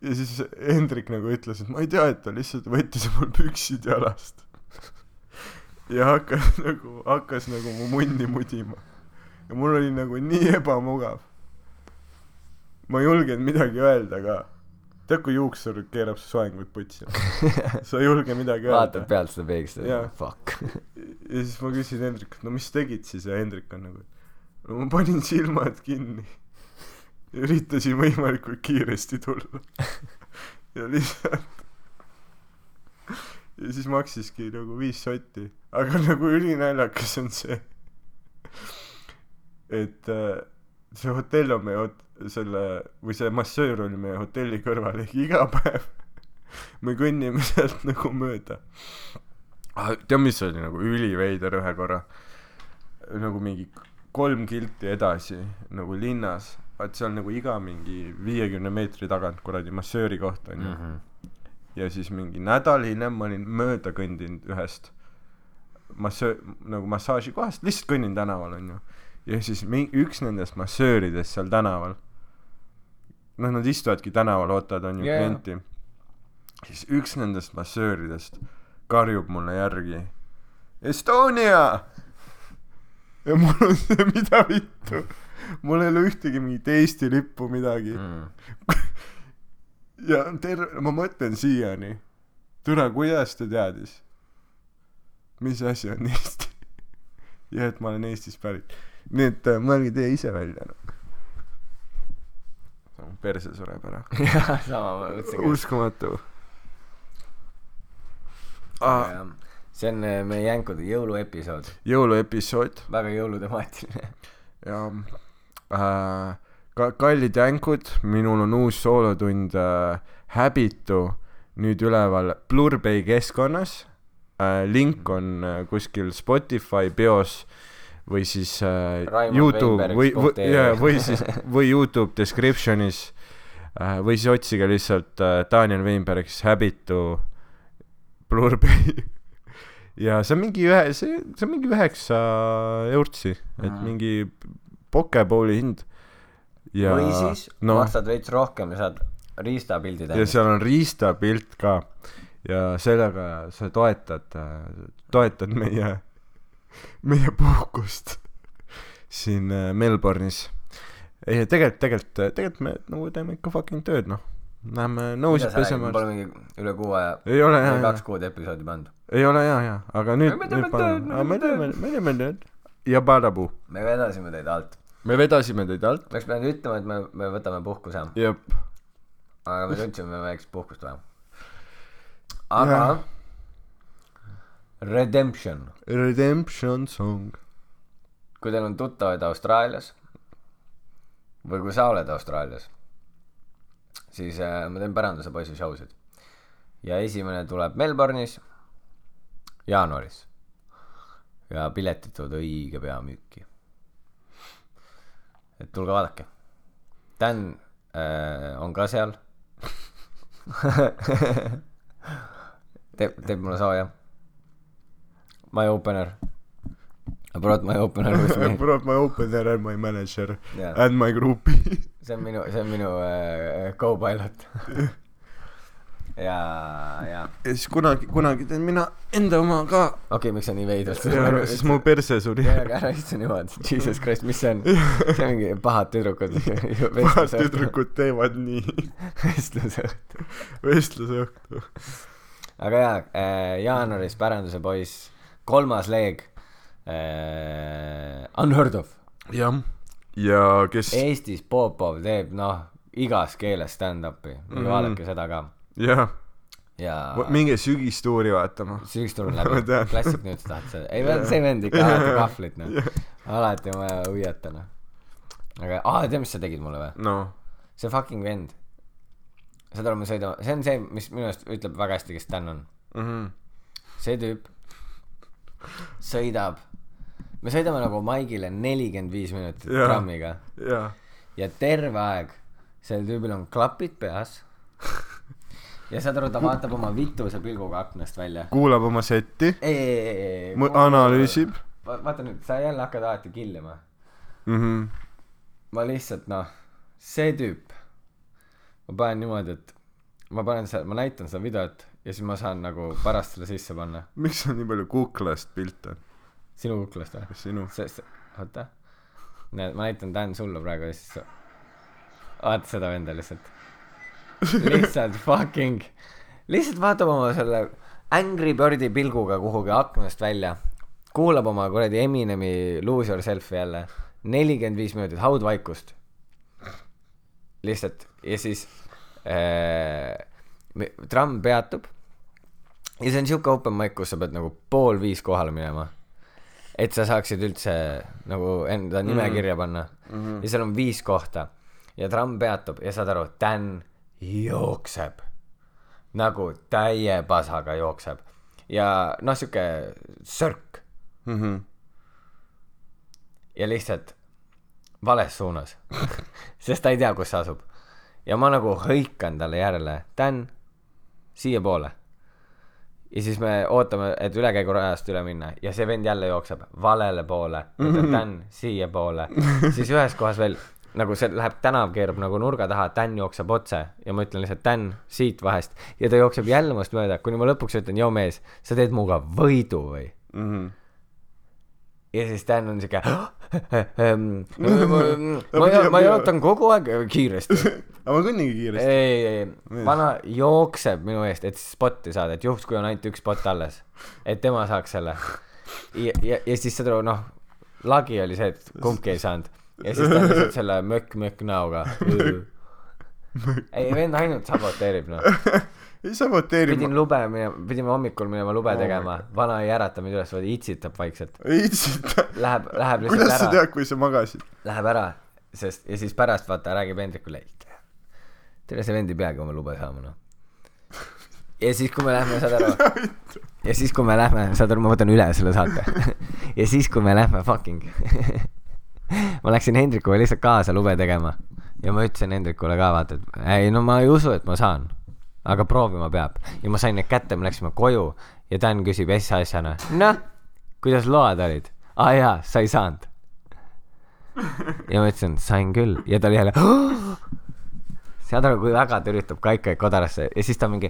Ja siis Hendrik nagu ütles et ma ei tea et ta lihtsalt võttis mul püksid jalast ja hakkas nagu hakkas nagu mu munni mudima. Ja mul oli nagu nii ebamugav. Ma ei julgenud midagi öelda ka. Tead kui juuksur keerab su soengut putsi? Sa ei julge midagi öelda. Pealt seda peeglist ja fuck. ja siis ma küsin Hendrikult no mis tegid siis? Ja Hendrik on nagu no ma panin silmad kinni. Üritasin võimalikult kiiresti tulla. Ja lihtsalt ja siis maksiski nagu viis sotti. Aga nagu ülinaljakas on see et äh, see hotell on meie hot- selle või see massöör oli meie hotelli kõrval ehk iga päev me kõnnime sealt nagu mööda. Ah, tead mis oli nagu üliveider ühe korra? Nagu mingi kolm kilti edasi nagu linnas vaat seal nagu iga mingi viiekümne meetri tagant kuradi massööri koht onju. Mhm. Ja siis mingi nädal hiljem ma olin mööda kõndinud ühest massöö- nagu massaažikohast lihtsalt kõnnin tänaval onju. Ja siis mi- üks nendest massööridest seal tänaval noh nad istuvadki tänaval ootavad onju yeah. klienti. Siis üks nendest massööridest karjub mulle järgi. Estonia! Ja mul on see mida vittu? Mul ei ole ühtegi mingit Eesti lippu midagi. Mm. ja terve ma mõtlen siiani. Türa kuidas ta teadis? Mis asi on Eesti? Ja et ma olen Eestist pärit. Nii et äh, mõelge teie ise välja noh. Perse sureb ära jah, sama ma mõtlesin uskumatu. Aga see on äh, meie jänkude jõuluepisood, jõuluepisood. Väga jõulutemaatiline. ja äh, ka- kallid jänkud, minul on uus soolotund äh, Habitu nüüd üleval Blurbay keskkonnas. Äh,. link on äh, kuskil Spotify bios või siis äh, Raimond Youtube või, või jaa, või siis, või Youtube description'is. Äh, või siis otsige lihtsalt äh, Daniel Weinberg siis Habitu Blurbay. Ja see on mingi ühe, see, see on mingi üheksa eurtsi, et mingi pokebowli hind. Ja või siis no. maksad veits rohkem ja saad riistapildi ja täis. seal on riistapilt ka ja sellega sa toetad, toetad meie, meie puhkust siin äh, Melbourne'is. ei, tegelikult, tegelikult, tegelikult me nagu teeme ikka fucking tööd, noh. Läheme nõusid pesema Pole. mingi üle kuu aja, ei ole jaa, kaks jaa, kuud episoodi pandud. ei ole jaa, jaa, aga nüüd, Me teeme tööd,, me teeme teeme, me teeme tööd. ja padapuu. me vedasime teid alt. Me vedasime teid alt. oleks pidanud ütlema, et me, me võtame puhkuse, jep. aga me tundsime, me väikest puhkust vaja. aga Jah. Redemption, Redemption song. kui teil on tuttavaid Austraalias või kui sa oled Austraalias, siis äh, ma teen päranduse poisi show sid. ja esimene tuleb Melbourne'is jaanuaris. ja piletid tulevad õige pea müüki. Et tulge vaadake. Dan äh, on ka seal teeb, teeb mulle sooja. My opener. I brought my opener with I me. brought my opener and my manager Jaa. and my groupie. see on minu, see on minu äh, co-pilot. ja, ja ja siis kunagi, kunagi teen mina enda oma ka. okei okay,, miks sa nii veidralt ja siis mu perse suri. ära istu niimoodi, jesus christ, mis see on? see on mingi pahad tüdrukud. pahad. tüdrukud teevad nii. vestlusõhtu. vestlusõhtu. aga jaa äh,, jaanuaris Päranduse poiss, kolmas leeg äh,. Unheard of. jah. ja kes, Eestis Popov teeb noh, igas keeles stand-up'i, minge Mhm. vaadake seda ka. jah, ja minge sügistuuri vaatama. sügis tuleb Ma läbi klassik nüüd tahad seda, ei see vend ikka alati kahvlit noh, alati on vaja hõiata noh. aga, aa tead, mis sa tegid mulle või? no, see fucking vend. saad aru, me sõidame, see on see, mis minu arust ütleb väga hästi, kes Dan on. Mhm. see tüüp sõidab, me sõidame nagu Maigile nelikümmend viis minutit Jaa. trammiga jaa, ja terve aeg sellel tüübil on klapid peas. ja saad aru, ta vaatab oma vituse pilguga aknast välja. kuulab oma setti, analüüsib. Va- vaata nüüd, sa jälle hakkad alati killima. Mhm. ma lihtsalt noh, see tüüp, ma panen niimoodi, et ma panen seda, ma näitan seda videot ja siis ma saan nagu pärast selle sisse panna. miks sul nii palju kuklast pilte on? sinu kuklast või? sinu? oota. näed, ma näitan Dan sulle praegu ja siis vaata seda venda lihtsalt. Lihtsalt fucking, lihtsalt vaatab oma selle Angry Birdi pilguga kuhugi aknast välja, kuulab oma kuradi Eminemi Lose Yourself'i jälle, nelikümmend viis minutit haudvaikust. lihtsalt ja siis äh, tramm peatub. Ja see on siuke open mic, kus sa pead nagu pool viis kohale minema. Et sa saaksid üldse nagu enda nime Mhm. kirja panna. Mhm. ja seal on viis kohta. Ja tramm peatub. Ja saad aru, Dan jookseb. Nagu täie pasaga jookseb. Ja noh, sihuke sörk. Mhm. ja lihtsalt vales suunas. Sest ta ei tea, kus see asub. Ja ma nagu hõikan talle järele, Dan, siiapoole. Ja siis me ootame, et ülekäigurajast üle minna. Ja see vend jälle jookseb valele poole, Dan siiapoole, siis ühes kohas veel nagu see läheb tänav keerab nagu nurga taha, Dan jookseb otse ja ma ütlen lihtsalt Dan siit vahest ja ta jookseb jälle minust mööda, kuni ma lõpuks ütlen, joo mees, sa teed minuga võidu või? Mhm. ja siis Dan on siuke "Ehm, ma, ma, jalutan kogu aeg kiiresti. aga ma kõnningi kiiresti. ei, ei, Mees. vana jookseb minu eest, et spotti saada, et juhuks, kui on ainult üks spott alles, et tema saaks selle. ja, ja, ja siis saad aru, noh, lagi oli see, et kumbki ei saanud ja siis ta on lihtsalt selle mökk-mökk näoga. ei, vend ainult saboteerib, noh. ei saboteeri pidin lube minema pidime hommikul minema lube tegema. Vana ei ärata mind üles vaid itsitab vaikselt. Ei itsita. Läheb läheb lihtsalt kuidas sa ära. tead kui sa magasid? Läheb ära sest ja siis pärast vaata räägib Hendrikule tere see vend ei peagi oma lube saama noh. Ja siis kui me lähme saad aru. Ja siis kui me lähme saad aru ma võtan üle selle saate. Ja siis kui me lähme fucking ma läksin Hendrikuga lihtsalt kaasa lube tegema. Ja ma ütlesin Hendrikule ka vaata et ei no ma ei usu et ma saan aga proovima peab. Ja ma sain need kätte me läksime koju ja Dan küsib asja-asjana noh kuidas load olid? Aa ah, jaa sa ei saanud. Ja ma ütlesin sain küll. Ja ta oli jälle saad aru kui väga ta üritab kaikaid kodarasse. Ja siis ta mingi